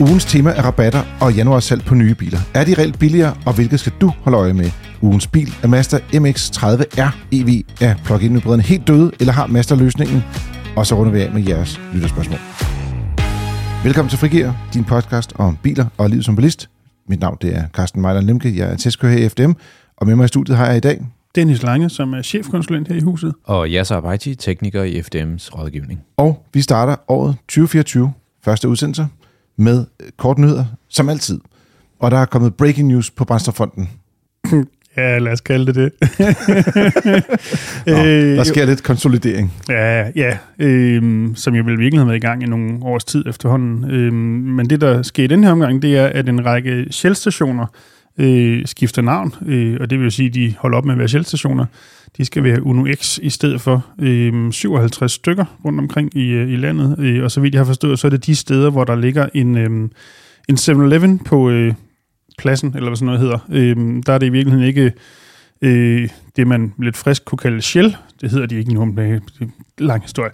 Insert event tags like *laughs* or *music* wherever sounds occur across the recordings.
Ugens tema er rabatter og januarsalg på nye biler. Er de reelt billigere, og hvilket skal du holde øje med? Ugens bil er Mazda MX-30R EV. Er plug-in hybriderne helt døde, eller har Mazda løsningen? Og så runder vi af med jeres lytterspørgsmål. Velkommen til Frigir, din podcast om biler og livet som bilist. Mit navn det er Carsten Mejler Lemke, jeg er testkører her i FDM, og med mig i studiet har jeg i dag Dennis Lange, som er chefkonsulent her i huset. Og Yasser Abaiti, tekniker i FDM's rådgivning. Og vi starter året 2024, første udsendelse, med kort nyheder, som altid. Og der er kommet breaking news på Brændstoffonden. *clears throat* Ja, lad os kalde det det. *laughs* Nå, der sker lidt konsolidering. Ja, ja øh, som jeg vel virkelig har været i gang i nogle års tid efterhånden. Øh, men det, der sker i den her omgang, det er, at en række Shell-stationer øh, skifter navn, øh, og det vil sige, at de holder op med at være Shell-stationer. De skal være Uno X i stedet for øh, 57 stykker rundt omkring i, øh, i landet. Øh, og så vidt jeg har forstået, så er det de steder, hvor der ligger en, øh, en 7-Eleven på øh, pladsen, eller hvad sådan noget hedder. Øh, der er det i virkeligheden ikke øh, det, man lidt frisk kunne kalde Shell. Det hedder de ikke nu, det er en lang historie.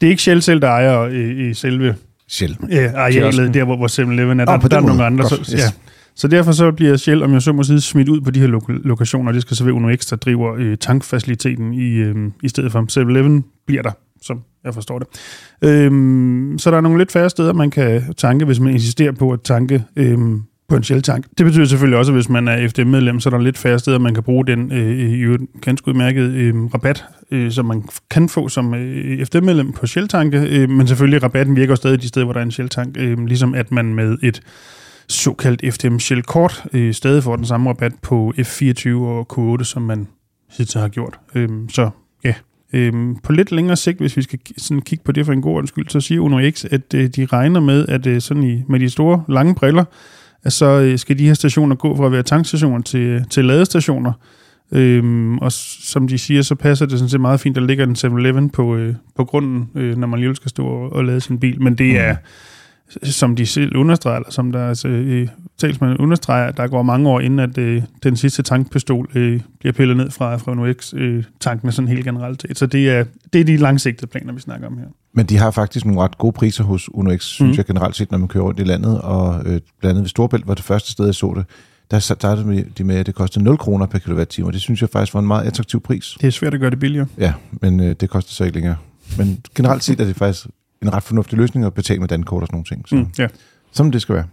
Det er ikke Shell selv, der ejer øh, i selve Shell. øh, arealet, der hvor, hvor 7-Eleven er. Der, Ah, på der er nogle andre. Godt, Så, yes. ja så derfor så bliver Shell, om jeg så må sige, smidt ud på de her lo- lokationer. Det skal så være UNOX, der driver øh, tankfaciliteten i, øh, i stedet for. 7-Eleven bliver der, som jeg forstår det. Øhm, så der er nogle lidt færre steder, man kan tanke, hvis man insisterer på at tanke øhm, på en Shell-tank. Det betyder selvfølgelig også, at hvis man er FDM-medlem, så er der lidt færre steder, man kan bruge den øh, i ganske udmærket øh, rabat, øh, som man kan få som øh, FDM-medlem på Shell-tanke. Øh, men selvfølgelig, rabatten virker stadig de steder, hvor der er en Shell-tank, øh, ligesom at man med et såkaldt FDM Shell-kort øh, stadig får den samme rabat på F24 og Q8, som man hidtil har gjort. Øhm, så ja, Øhm, på lidt længere sigt, hvis vi skal sådan kigge på det for en god undskyld, så siger Uno X, at øh, de regner med, at øh, sådan i, med de store, lange briller, at så øh, skal de her stationer gå fra at være tankstationer til, øh, til ladestationer. Øhm, og s- som de siger, så passer det sådan set meget fint, at der ligger en 7-Eleven på, øh, på grunden, øh, når man lige skal stå og, og lade sin bil. Men det er, mm som de selv understreger, eller som deres øh, talsmand understreger, at der går mange år, inden at øh, den sidste tankpistol øh, bliver pillet ned fra, fra Uno X-tankene sådan helt generelt set. Så det er, det er de langsigtede planer, vi snakker om her. Men de har faktisk nogle ret gode priser hos Uno X, synes Mhm. jeg generelt set, når man kører rundt i landet. Og øh, blandt andet ved Storbælt var det første sted, jeg så det. Der startede de med, at det kostede 0 kroner per kilowatt-time, og det synes jeg faktisk var en meget attraktiv pris. Det er svært at gøre det billigere. Ja, men øh, det koster så ikke længere. Men generelt set er det faktisk en ret fornuftig løsning at betale med dankort og sådan nogle ting. Så, Mm, ja. Som det skal være.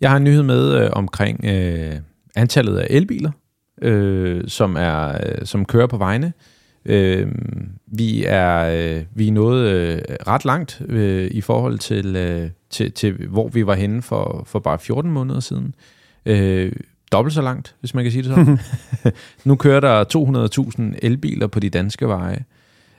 Jeg har en nyhed med øh, omkring øh, antallet af elbiler, øh, som, er, øh, som kører på vejene. Øh, vi, er, øh, vi er nået øh, ret langt øh, i forhold til, øh, til, til, hvor vi var henne for, for bare 14 måneder siden. Øh, dobbelt så langt, hvis man kan sige det sådan. *laughs* nu kører der 200.000 elbiler på de danske veje.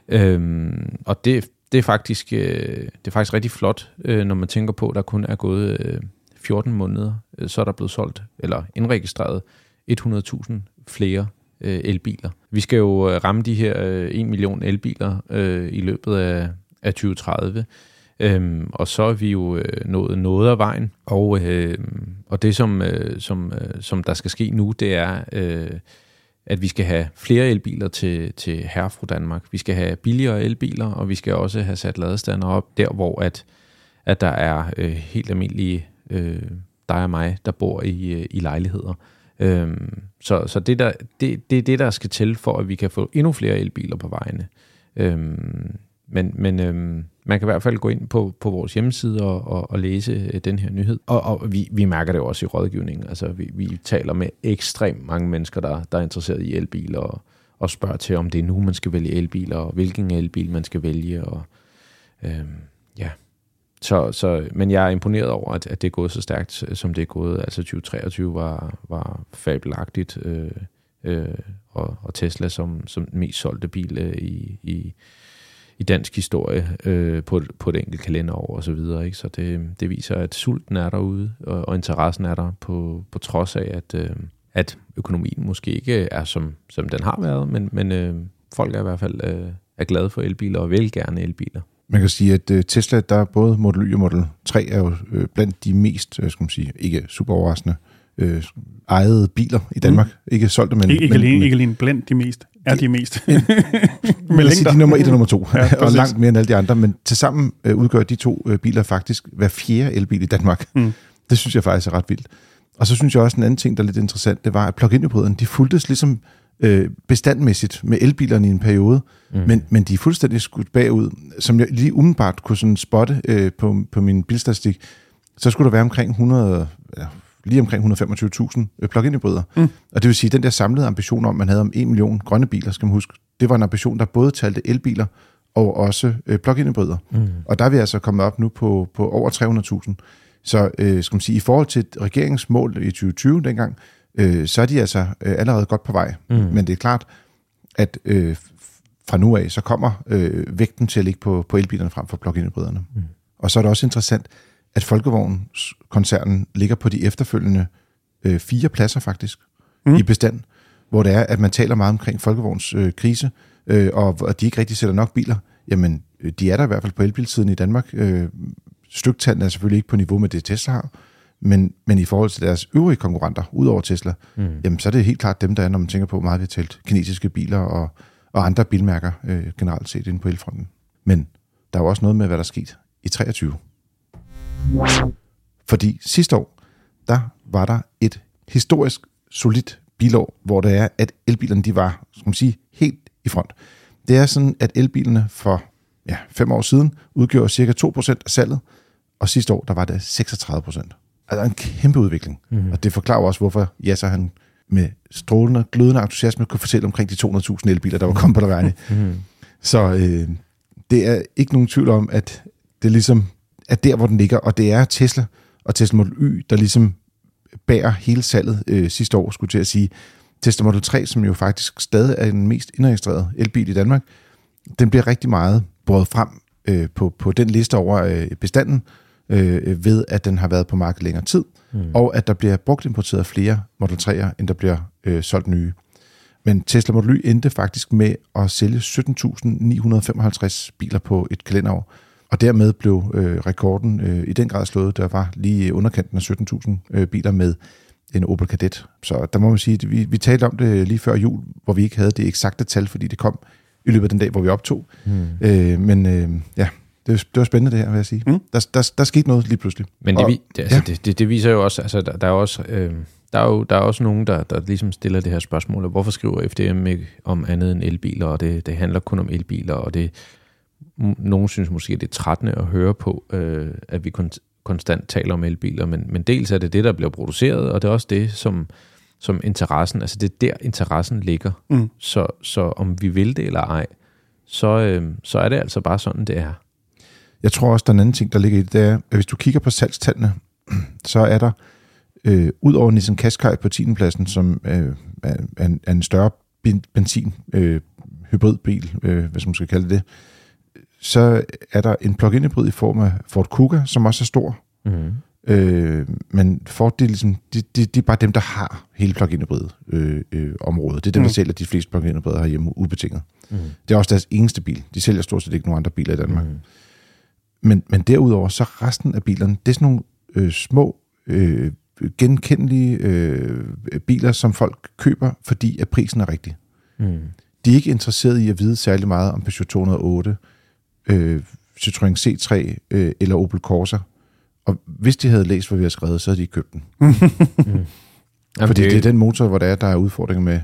Øhm, og det, det, er faktisk, øh, det er faktisk rigtig flot, øh, når man tænker på, at der kun er gået øh, 14 måneder, øh, så er der blevet solgt, eller indregistreret 100.000 flere øh, elbiler. Vi skal jo øh, ramme de her øh, 1 million elbiler øh, i løbet af, af 2030. Øhm, og så er vi jo øh, nået noget af vejen, og, øh, og det som, øh, som, øh, som der skal ske nu, det er, øh, at vi skal have flere elbiler til, til herfru Danmark. Vi skal have billigere elbiler, og vi skal også have sat ladestander op der, hvor at, at der er øh, helt almindelige øh, dig og mig, der bor i, øh, i lejligheder. Øhm, så så det, der, det, det er det, der skal til for, at vi kan få endnu flere elbiler på vejene. Øhm, men men øhm, man kan i hvert fald gå ind på, på vores hjemmeside og, og, og læse øh, den her nyhed. Og, og vi, vi mærker det jo også i rådgivningen. Altså, vi, vi taler med ekstremt mange mennesker, der, der er interesseret i elbiler, og, og spørger til, om det er nu, man skal vælge elbiler, og hvilken elbil man skal vælge. Og, øhm, ja. Så, så, men jeg er imponeret over, at, at det er gået så stærkt, som det er gået. Altså 2023 var, var fabelagtigt, øh, øh, og, og Tesla som, som den mest solgte bil øh, i, i, i dansk historie øh, på, et- på et enkelt kalenderår og så videre. Ikke? Så det, det viser, at sulten er derude, og, og interessen er der på, på trods af, at, øh, at økonomien måske ikke er som, som den har været, men, men øh, folk er i hvert fald øh, er glade for elbiler og vil gerne elbiler. Man kan sige, at øh, Tesla, der er både Model Y og Model 3, er jo øh, blandt de mest, øh, skal man sige, ikke super overraskende, øh, ejede biler i Danmark. Mm. Ikke solgte, men... Ikke, ikke, men, alene, men, ikke alene blandt de mest. Er de mest. Lad *laughs* os sige, de er nummer et og nummer to, *laughs* Ja, og langt mere end alle de andre, men tilsammen øh, udgør de to øh, biler faktisk hver fjerde elbil i Danmark. Mm. Det synes jeg faktisk er ret vildt. Og så synes jeg også, en anden ting, der er lidt interessant, det var, at plug-in hybriderne, de fuldtes ligesom øh, bestandmæssigt med elbilerne i en periode, mm. men, men de er fuldstændig skudt bagud. Som jeg lige umiddelbart kunne sådan spotte øh, på, på min bilstatistik, så skulle der være omkring 100, ja, lige omkring 125.000 øh, plug-in hybrider. Mm. Og det vil sige, at den der samlede ambition om, man havde om 1 million grønne biler, skal man huske, det var en ambition, der både talte elbiler og også øh, plug-in hybrider. Mm. Og der er vi altså kommet op nu på, på over 300.000. Så øh, skal man sige, i forhold til regeringens mål i 2020 dengang, øh, så er de altså øh, allerede godt på vej. Mm. Men det er klart, at øh, fra nu af, så kommer øh, vægten til at ligge på, på elbilerne frem for plug-in hybriderne. Mm. Og så er det også interessant, at Folkevognskoncernen ligger på de efterfølgende øh, fire pladser faktisk mm. i bestand, hvor det er, at man taler meget omkring Folkevogns øh, krise, øh, og at de ikke rigtig sætter nok biler. Jamen, øh, de er der i hvert fald på elbilsiden i Danmark. Øh, styktallen er selvfølgelig ikke på niveau med det, Tesla har, men, men i forhold til deres øvrige konkurrenter, udover Tesla, mm. jamen, så er det helt klart dem, der er, når man tænker på meget, vi har talt kinesiske biler og, og andre bilmærker øh, generelt set inde på elfronten. Men der er jo også noget med, hvad der er sket i 23. Fordi sidste år, der var der et historisk solidt bilår, hvor det er, at elbilerne de var, skal man sige, helt i front. Det er sådan, at elbilerne for ja, fem år siden udgjorde cirka 2% af salget, og sidste år, der var det 36%. Altså en kæmpe udvikling. Mm-hmm. Og det forklarer også, hvorfor Yasser han med strålende, glødende entusiasme kunne fortælle omkring de 200.000 elbiler, der var kommet på der. Mm-hmm. Så øh, det er ikke nogen tvivl om, at det ligesom er der, hvor den ligger, og det er Tesla og Tesla Model Y, der ligesom bærer hele salget øh, sidste år, skulle jeg til at sige. Tesla Model 3, som jo faktisk stadig er den mest indregistrerede elbil i Danmark, den bliver rigtig meget båret frem øh, på, på den liste over øh, bestanden, øh, ved at den har været på markedet længere tid, mm. og at der bliver brugt importeret flere Model 3'er, end der bliver øh, solgt nye. Men Tesla Model Y endte faktisk med at sælge 17.955 biler på et kalenderår, og dermed blev øh, rekorden øh, i den grad slået. Der var lige i underkanten af 17.000 øh, biler med en Opel Kadett. Så der må man sige, at vi, vi talte om det lige før jul, hvor vi ikke havde det eksakte tal, fordi det kom i løbet af den dag, hvor vi optog. Mm. Øh, men øh, ja, det, var- det var spændende det her, vil jeg sige. Mm. Der, der, der skete noget lige pludselig. Men det, Og- det, altså, ja. det, det, det viser jo også, altså der, der er også, øh, der er jo der er også nogen, der, der ligesom stiller det her spørgsmål, hvorfor skriver FDM ikke om andet end elbiler, og det, det handler kun om elbiler, og det, nogen synes måske, det er trættende at høre på, øh, at vi kon- konstant taler om elbiler, men, men dels er det det, der bliver produceret, og det er også det, som, som interessen, altså det er der, interessen ligger. Mm. Så, så om vi vil det eller ej, så, øh, så er det altså bare sådan, det er. Jeg tror også, der er en anden ting, der ligger i det, det er, at hvis du kigger på salgstallene, *clears throat* så er der, øh, ud over Nissan Qashqai på 10. pladsen, som øh, er, en, er en større ben- benzin øh, hybridbil, øh, hvis man skal kalde det det, så er der en plug-in hybrid i form af Ford Kuga, som også er stor. Mm. Øh, men Ford, det er, ligesom, de, de, de er bare dem, der har hele plug-in hybrid øh, øh, området. Det er dem, der Mm. sælger de fleste plug-in hybrider herhjemme ubetinget. Mm. Det er også deres eneste bil. De sælger stort set ikke nogen andre biler i Danmark. Mm. Men, men derudover, så resten af bilerne, det er sådan nogle øh, små, øh, genkendelige øh, biler, som folk køber, fordi at prisen er rigtig. Mm. De er ikke interesseret i at vide særlig meget om Peugeot 208, øh, Citroën C3 øh, eller Opel Corsa. Og hvis de havde læst, hvad vi har skrevet, så havde de ikke købt den. *laughs* Jamen, Fordi det, det er den motor, hvor der er, der er udfordringer med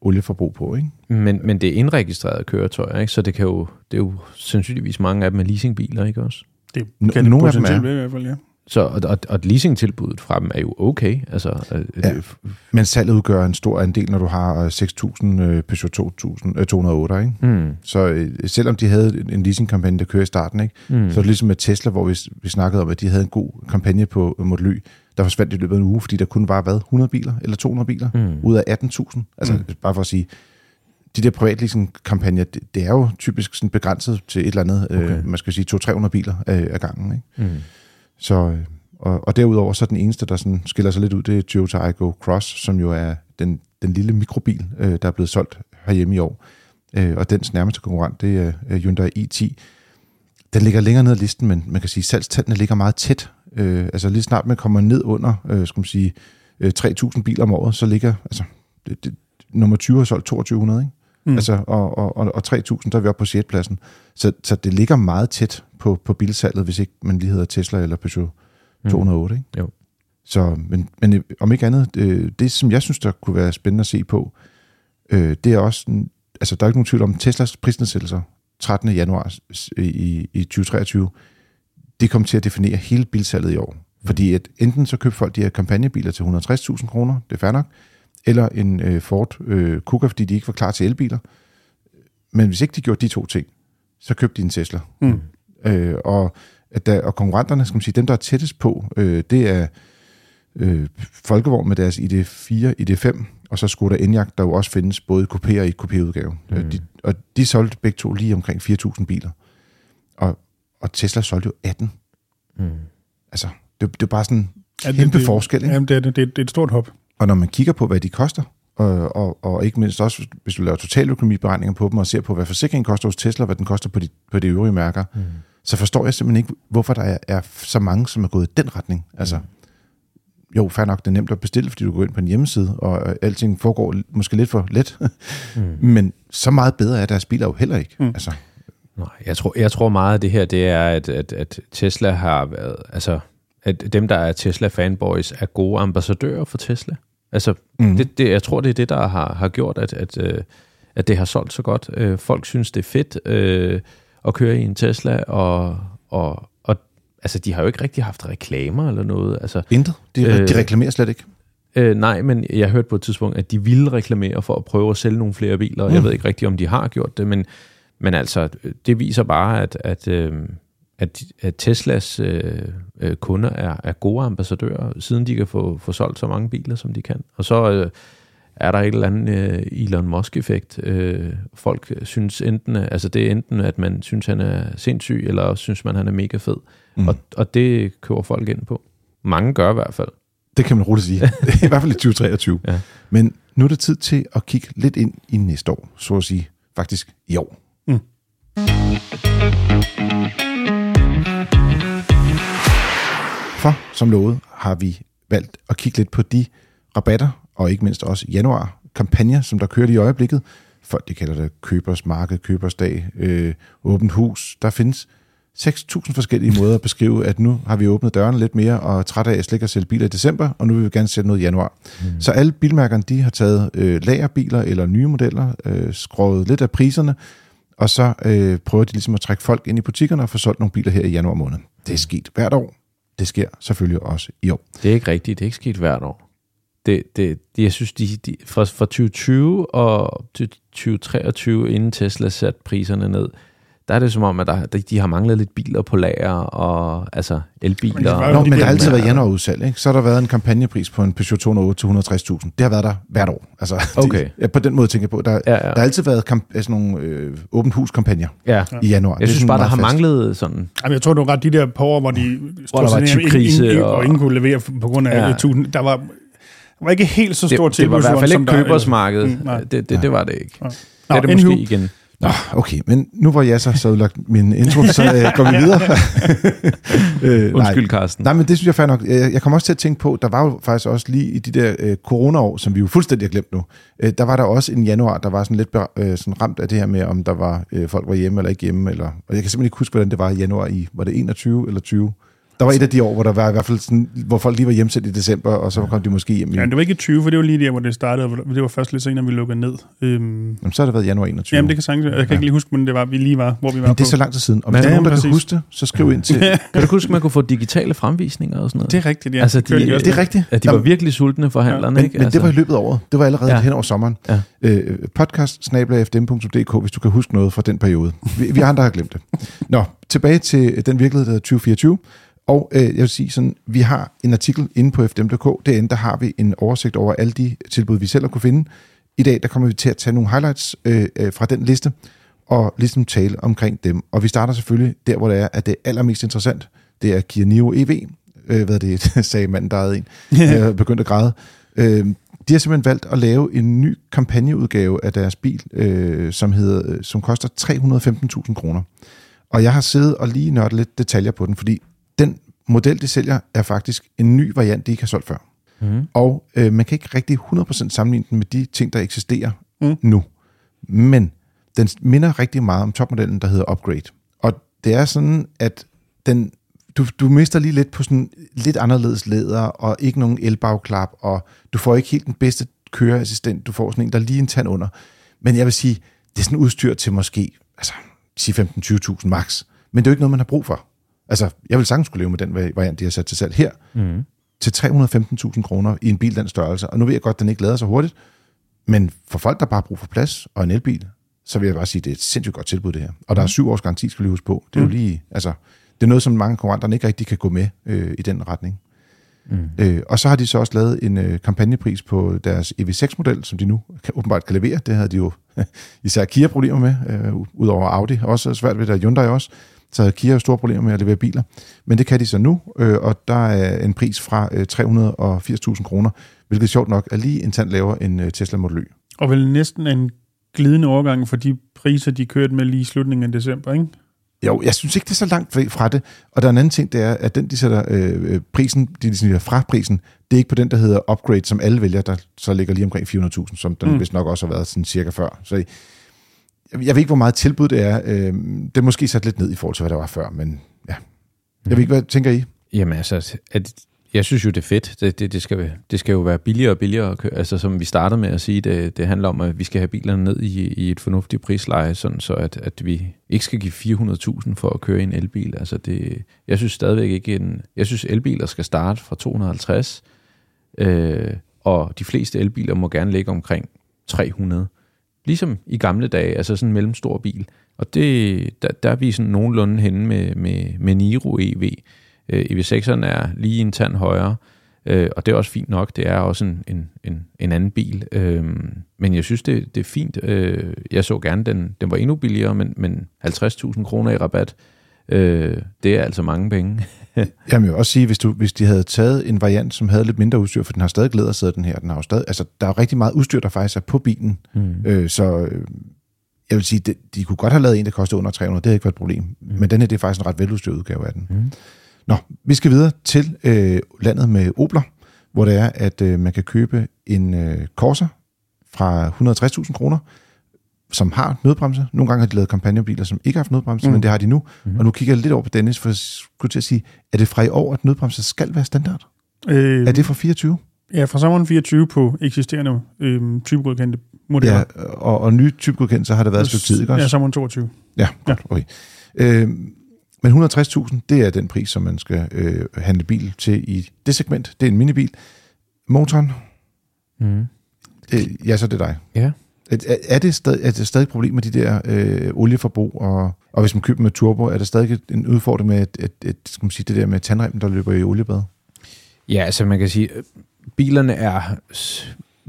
olieforbrug på, ikke? Men, men det er indregistrerede køretøjer, ikke? så det, kan jo, det er jo sandsynligvis mange af dem er leasingbiler, ikke også? Det N- kan det nogle af dem er. i hvert fald, ja. Så, og, og, og leasingtilbuddet fra dem er jo okay. Altså, øh, Ja. det, Men salget udgør en stor andel, når du har øh, 6.000 øh, Peugeot 2000, øh, 208, ikke? mm, Så øh, selvom de havde en leasingkampagne, der kører i starten, ikke? mm, så er det ligesom med Tesla, hvor vi, vi snakkede om, at de havde en god kampagne på øh, Model Y, der forsvandt i løbet af en uge, fordi der kun var, hvad, 100 biler eller 200 biler mm, ud af 18.000. Altså Mm. bare for at sige, de der privatleasing-kampagner, det, det er jo typisk sådan begrænset til et eller andet. Okay. øh, man skal sige 200-300 biler øh, ad gangen. Ikke? mm, så, øh, og, og derudover så er den eneste, der sådan skiller sig lidt ud, det er Toyota Aygo Cross, som jo er den, den lille mikrobil, øh, der er blevet solgt herhjemme i år. Øh, og dens nærmeste konkurrent, det er øh, Hyundai i10. Den ligger længere ned ad listen, men man kan sige, at salgstallene ligger meget tæt. Øh, altså lige snart man kommer ned under, øh, skal man sige, øh, 3.000 biler om året, så ligger, altså, det, det, nummer 20 har solgt 2200, ikke? Mm. Altså, og, og, og, og 3.000, der er vi oppe på 6. pladsen. Så, så det ligger meget tæt på, på bilsalget, hvis ikke man lige hedder Tesla eller Peugeot 208, ikke? Jo. Så, men, men øh, om ikke andet, øh, det som jeg synes, der kunne være spændende at se på, øh, det er også, altså der er ikke nogen tvivl om, Teslas prisnedsættelser 13. januar i, i 2023, det kommer til at definere hele bilsalget i år. Fordi at enten så køber folk de her kampagnebiler til 160.000 kroner, det er fair nok, eller en øh, Ford øh, Kuga, fordi de ikke var klar til elbiler. Men hvis ikke de gjorde de to ting, så købte de en Tesla. Mm. Øh, og, at der, og konkurrenterne, skal man sige, dem der er tættest på, øh, det er øh, Folkevogn med deres ID4, ID5, og så Skoda Enyaq, der jo også findes både i kopé og i kopéudgave. Mm. De, og de solgte begge to lige omkring 4.000 biler. Og, og Tesla solgte jo 18. Mm. Altså, det, det er bare sådan en Ja, det- kæmpe det- forskel. Ikke? Jamen, det, det, det er et stort hop. Og når man kigger på, hvad de koster, og, og, og ikke mindst også, hvis du laver totaløkonomiberegninger på dem, og ser på, hvad forsikringen koster hos Tesla, hvad den koster på de, på de øvrige mærker, mm. så forstår jeg simpelthen ikke, hvorfor der er, er så mange, som er gået i den retning. Altså, jo, fair nok, det er nemt at bestille, fordi du går ind på en hjemmeside, og alting foregår måske lidt for let. mm. *laughs* Men så meget bedre er deres biler jo heller ikke. Mm. Altså, Nej, jeg tror, jeg tror meget af det her, det er, at, at, at Tesla har været, altså, at dem, der er Tesla-fanboys, er gode ambassadører for Tesla. Altså, Mhm. mm. det, det, jeg tror, det er det, der har, har gjort, at, at, øh, at det har solgt så godt. Øh, Folk synes, det er fedt øh, at køre i en Tesla, og, og, og altså, de har jo ikke rigtig haft reklamer eller noget. Altså, intet. De, øh, de reklamerer slet ikke. Øh, nej, men jeg hørte på et tidspunkt, at de ville reklamere for at prøve at sælge nogle flere biler. Mm. Jeg ved ikke rigtigt, om de har gjort det, men, men altså, det viser bare, at, at, øh, at, at Teslas øh, øh, kunder er, er gode ambassadører, siden de kan få, få solgt så mange biler, som de kan. Og så øh, er der et eller andet øh, Elon Musk-effekt. Øh, folk synes enten, altså det er enten, at man synes, han er sindssyg, eller også synes man, han er mega fed. Mm. Og, og det køber folk ind på. Mange gør i hvert fald. Det kan man roligt sige. *laughs* I hvert fald i 2023. Ja. Men nu er det tid til at kigge lidt ind i næste år, så at sige faktisk i år. Mm. Som lovet har vi valgt at kigge lidt på de rabatter, og ikke mindst også januar kampagner, som der kører i øjeblikket. Folk de kalder det købers marked, købers dag, øh, åbent hus. Der findes 6.000 forskellige måder at beskrive, at nu har vi åbnet dørene lidt mere, og træt af at slikke og sælge biler i december, og nu vil vi gerne sætte noget i januar. Mm. Så alle bilmærkerne, de har taget øh, lagerbiler eller nye modeller, øh, skåret lidt af priserne, og så øh, prøver de ligesom at trække folk ind i butikkerne og få solgt nogle biler her i januar måned. Det er sket hvert år. Det sker selvfølgelig også i år. Det er ikke rigtigt. Det er ikke sket hvert år. Det, det, det, jeg synes, de, de, fra, fra 2020 og til 2023, inden Tesla satte priserne ned, der er det som om, at der, de, de har manglet lidt biler på lager, og altså elbiler. Men det Nå, men der har det- altid været januarudsalg, ikke? Så har der været en kampagnepris på en Peugeot 208 til 160.000. Det har været der hvert år. Altså, *laughs* Okay. det, ja, på den måde tænker jeg på. Der, Ja, ja. der har altid været kamp- sådan nogle øh, åbent hus-kampagner ja. i januar. Det Jeg er synes bare, der har fast. manglet sådan... Jamen, jeg tror, det var ret de der par år, hvor de Hvor der var ingen, ingen, og- og ingen kunne levere på grund af Ja. ja. tusind. Der var, der var ikke helt så Det, stor det var i hvert fald ikke købersmarked. Mm, nej. det, det, det var det ikke. Nå, Det er det måske igen. Nå, okay, men nu hvor jeg så så udlagt min intro, så øh, går vi videre. *laughs* øh, Undskyld, Nej. Carsten. nej, men det synes jeg fair nok. Jeg, kommer også til at tænke på, der var jo faktisk også lige i de der øh, coronaår, som vi jo fuldstændig har glemt nu, øh, der var der også en januar, der var sådan lidt øh, sådan ramt af det her med, om der var øh, folk var hjemme eller ikke hjemme. Eller, og jeg kan simpelthen ikke huske, hvordan det var i januar i, var det 21 eller 20? Der var et af de år, hvor der var i hvert fald sådan, hvor folk lige var hjemsendt i december, og så kom de måske hjem. Ja, det var ikke i 20, for det var lige der, hvor det startede. og Det var først lidt senere, vi lukkede ned. Øhm, Jamen, så har det været januar 21. jamen, det kan sagtens. Jeg kan ikke lige huske, men det var, vi lige var, hvor vi var Men det er på. så lang tid siden. Og Men- hvis der er nogen, der Ja, kan huske det, så skriv ind til... *laughs* Kan du huske, man kunne få digitale fremvisninger og sådan noget? Det er rigtigt, ja. Altså, de- også Det er rigtigt. At de var virkelig sultne forhandlerne, Men, ikke? men det var i løbet af året. Det var allerede ja. Ja. hen over sommeren. Ja. Øh, podcast hvis du kan huske noget fra den periode. Vi, vi andre har glemt det. Nå, tilbage til den virkelighed, der hedder 2024. Og øh, jeg vil sige sådan, vi har en artikel inde på fdm.dk. Derinde der har vi en oversigt over alle de tilbud, vi selv har kunne finde. I dag der kommer vi til at tage nogle highlights øh, øh, fra den liste, og ligesom tale omkring dem. Og vi starter selvfølgelig der, hvor det er, at det er allermest interessant. Det er Kia Niro EV, øh, hvad er det, *laughs* sagde manden, der ejede en. Jeg *laughs* begyndte at græde. Øh, de har simpelthen valgt at lave en ny kampagneudgave af deres bil, øh, som, hedder, øh, som koster 315.000 kroner. Og jeg har siddet og lige nørdet lidt detaljer på den, fordi model, de sælger, er faktisk en ny variant, de ikke har solgt før. Mm. Og øh, man kan ikke rigtig 100% sammenligne den med de ting, der eksisterer Mm. nu. Men den minder rigtig meget om topmodellen, der hedder Upgrade. Og det er sådan, at den, du, du mister lige lidt på sådan lidt anderledes læder, og ikke nogen elbagklap, og du får ikke helt den bedste køreassistent. Du får sådan en, der er lige en tand under. Men jeg vil sige, det er sådan udstyr til måske altså, sige 15-20.000 max. Men det er jo ikke noget, man har brug for. Altså, jeg vil sagtens kunne leve med den vari- variant, de har sat til salg her, Mm. til 315.000 kroner i en bil den størrelse. Og nu ved jeg godt, at den ikke lader så hurtigt, men for folk, der bare har brug for plads og en elbil, så vil jeg bare sige, at det er et sindssygt godt tilbud, det her. Og der er syv års garanti, skal vi huske på. Det er jo Mm. lige, altså, det er noget, som mange konkurrenter ikke rigtig kan gå med øh, i den retning. Mm. Øh, og så har de så også lavet en øh, kampagnepris på deres EV6-model, som de nu kan, åbenbart kan levere. Det havde de jo *laughs* især Kia problemer med, øh, udover Audi. Også svært ved og Hyundai også. Så Kia jo store problemer med at levere biler. Men det kan de så nu, øh, og der er en pris fra øh, 380.000 kroner, hvilket sjovt nok er lige en tand lavere end øh, Tesla Model Y. Og vel næsten en glidende overgang for de priser, de kørte med lige i slutningen af december, ikke? Jo, jeg synes ikke, det er så langt fra det. Og der er en anden ting, det er, at den, de sætter øh, øh, prisen, de siger fra prisen, det er ikke på den, der hedder upgrade, som alle vælger, der så ligger lige omkring 400.000, som den mm. vist nok også har været sådan cirka før. Så jeg, jeg ved ikke, hvor meget tilbud det er. Øh, det er måske sat lidt ned i forhold til, hvad der var før, men ja. Jeg ved ikke, hvad tænker I? Jamen altså, at, jeg synes jo, det er fedt. Det, det, det, skal, det skal jo være billigere og billigere. at køre. Altså som vi startede med at sige, det, det handler om, at vi skal have bilerne ned i, i et fornuftigt prisleje, sådan så at, at vi ikke skal give 400.000 for at køre i en elbil. Altså det, jeg synes stadigvæk ikke, en, jeg synes elbiler skal starte fra 250, øh, og de fleste elbiler må gerne ligge omkring 300. Ligesom i gamle dage, altså sådan en mellemstor bil. Og det, der, der er vi sådan nogenlunde henne med, med, med Niro EV. Øh, EV6'eren er lige en tand højere, øh, og det er også fint nok. Det er også en, en, en, en anden bil. Øh, men jeg synes, det, det er fint. Øh, jeg så gerne, den, den var endnu billigere, men, men 50.000 kroner i rabat, øh, det er altså mange penge. *laughs* *laughs* Jeg vil jo også sige, hvis, du, hvis de havde taget en variant, som havde lidt mindre udstyr, for den har stadig lædersæde, den her, den har jo stadig, altså der er jo rigtig meget udstyr, der faktisk er på bilen, Mm. øh, så øh, jeg vil sige, de, de kunne godt have lavet en, der kostede under 300, det havde ikke været et problem, mm. men den her, det er faktisk en ret veludstyret udgave af den. Mm. Nå, vi skal videre til øh, landet med Opler, hvor det er, at øh, man kan købe en øh, Corsa fra 160.000 kroner, som har nødbremse. Nogle gange har de lavet kampagnebiler, som ikke har haft nødbremse, Mm. men det har de nu. Mhm. Mm. Og nu kigger jeg lidt over på Dennis, for jeg skulle til at sige, er det fra i år, at nødbremse skal være standard? Øh, Er det fra 24? Ja, fra sommeren 24 på eksisterende øh, typegodkendte modeller. Ja, og, og nye typegodkendelser har det været et stykke tid, ikke også? Ja, sommeren 22. Ja, godt, okay. Øh, men 160.000, det er den pris, som man skal øh, handle bil til i det segment. Det er en minibil. Motoren, Mm. det, ja, så er det dig. Ja. Er, er, det stadig, er det stadig et problem med de der øh, olieforbrug, og, og hvis man køber med turbo, er der stadig en udfordring med at, at, at, skal man sige, det der med tandremmen, der løber i oliebad? Ja, altså man kan sige, øh, bilerne er...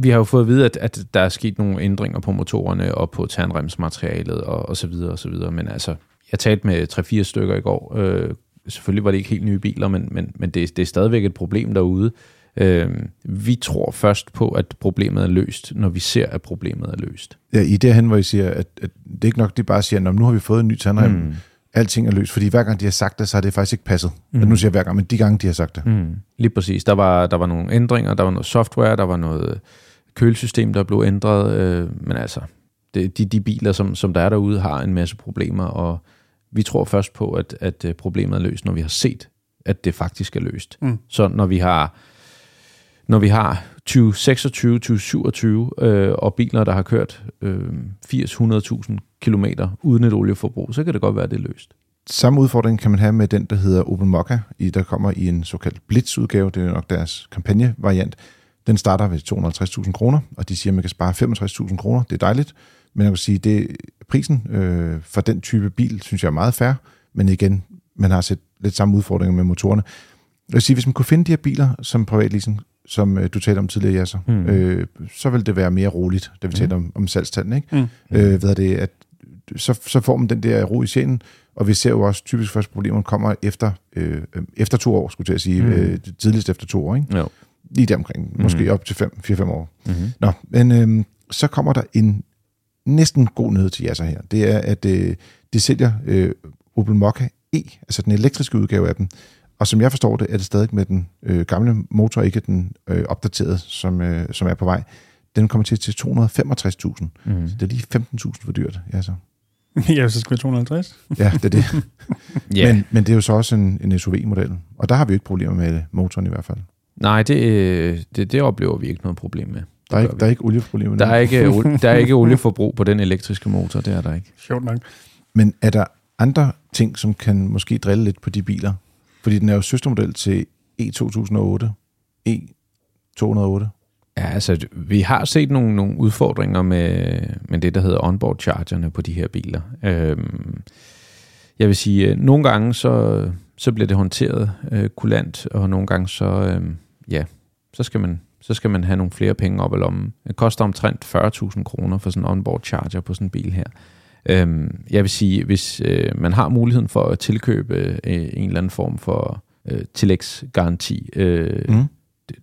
Vi har jo fået at vide, at, at der er sket nogle ændringer på motorerne og på tandremsmaterialet og, og så videre og så videre. Men altså, jeg talte med 3-4 stykker i går. Øh, selvfølgelig var det ikke helt nye biler, men, men, men det, det er stadigvæk et problem derude. Øh, vi tror først på, at problemet er løst, når vi ser, at problemet er løst. Ja, I det hen, hvor I siger, at, at det er ikke nok, de bare siger, at nu har vi fået en ny tandrem, mm. alting er løst. Fordi hver gang de har sagt det, så har det faktisk ikke passet. Mm. Nu siger jeg hver gang, men de gange, de har sagt det. Mm, lige præcis. Der var, der var nogle ændringer, der var noget software, der var noget kølesystem, der blev ændret. Øh, men altså, det, de, de biler, som, som der er derude, har en masse problemer, og vi tror først på, at, at øh, problemet er løst, når vi har set, at det faktisk er løst. Mm. Så når vi har når vi har 2026, 2027 øh, og biler, der har kørt øh, 80-100.000 km uden et olieforbrug, så kan det godt være, at det er løst. Samme udfordring kan man have med den, der hedder Opel Mokka, i, der kommer i en såkaldt blitzudgave, Det er nok deres kampagnevariant. Den starter ved 250.000 kroner, og de siger, at man kan spare 65.000 kroner. Det er dejligt. Men jeg kan sige, det prisen øh, for den type bil, synes jeg er meget fair. Men igen, man har set lidt samme udfordringer med motorerne. Jeg vil sige, hvis man kunne finde de her biler som privatleasing, som øh, du talte om tidligere, Jasser, Mm. mm. øh, så vil det være mere roligt, da vi Mm. talte om, om salgstallene. Ikke? Mm. Øh, hvad er det, at så, så får man den der ro i sjælen, og vi ser jo også typisk først, at problemerne kommer efter, øh, efter to år, skulle jeg til at sige, Mm. mm. øh, tidligst efter to år, ikke? Jo. lige der omkring, Mm. måske op til 4-5 år. Mm-hmm. Nå, men øh, så kommer der en næsten god nyhed til jer her. Det er, at øh, de sælger øh, Opel Mokka E, altså den elektriske udgave af dem, Og som jeg forstår det, er det stadig med den øh, gamle motor, ikke den øh, opdaterede, som, øh, som er på vej. Den kommer til til 265.000. Mm. Så det er lige 15.000 for dyrt. Ja, så. *laughs* ja, så skal vi 250. ja, det er det. *laughs* Ja. Men, men det er jo så også en, en SUV-model. Og der har vi jo ikke problemer med motoren i hvert fald. Nej, det, det, det oplever vi ikke noget problem med. Der er, ikke, vi. der er ikke olieproblemer. Der er ikke, *laughs* der er ikke olieforbrug på den elektriske motor, det er der ikke. Sjovt nok. Men er der andre ting, som kan måske drille lidt på de biler? Fordi den er jo søstermodel til E2008, E208. Ja, altså, vi har set nogle, nogle udfordringer med, med det, der hedder onboard chargerne på de her biler. Øhm, jeg vil sige, at nogle gange så, så bliver det håndteret øh, kulant, og nogle gange så, øh, ja, så skal, man, så skal man have nogle flere penge op i lommen. Det koster omtrent 40.000 kroner for sådan en onboard charger på sådan en bil her. Øhm, jeg vil sige, hvis øh, man har muligheden for at tilkøbe øh, en eller anden form for øh, tillægsgaranti, øh, Mm.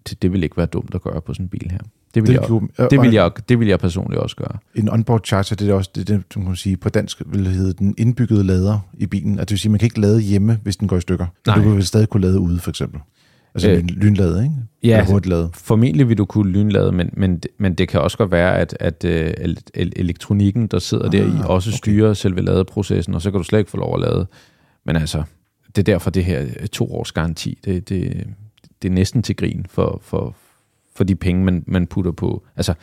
det, det vil ikke være dumt at gøre på sådan en bil her. Det vil, Det, jeg, kunne- det, vil, jeg, det vil jeg personligt også gøre. En onboard charger, det er også det, det man kan sige, på dansk vil hedde den indbyggede lader i bilen. At det vil sige, man kan ikke lade hjemme, hvis den går i stykker. Nej. du vil stadig kunne lade ude, for eksempel. Altså Øh, øh, lynlade, ikke? Ja, Eller hurtigt lade. formentlig vil du kunne lynlade, men, men, men det kan også godt være, at, at øh, el- el- elektronikken, der sidder ah, der i, Ah, også okay. styrer selve ladeprocessen, og så kan du slet ikke få lov at lade. Men altså, det er derfor det her øh, to års garanti, det, det, det er næsten til grin for, for, for de penge, man, man putter på. Altså,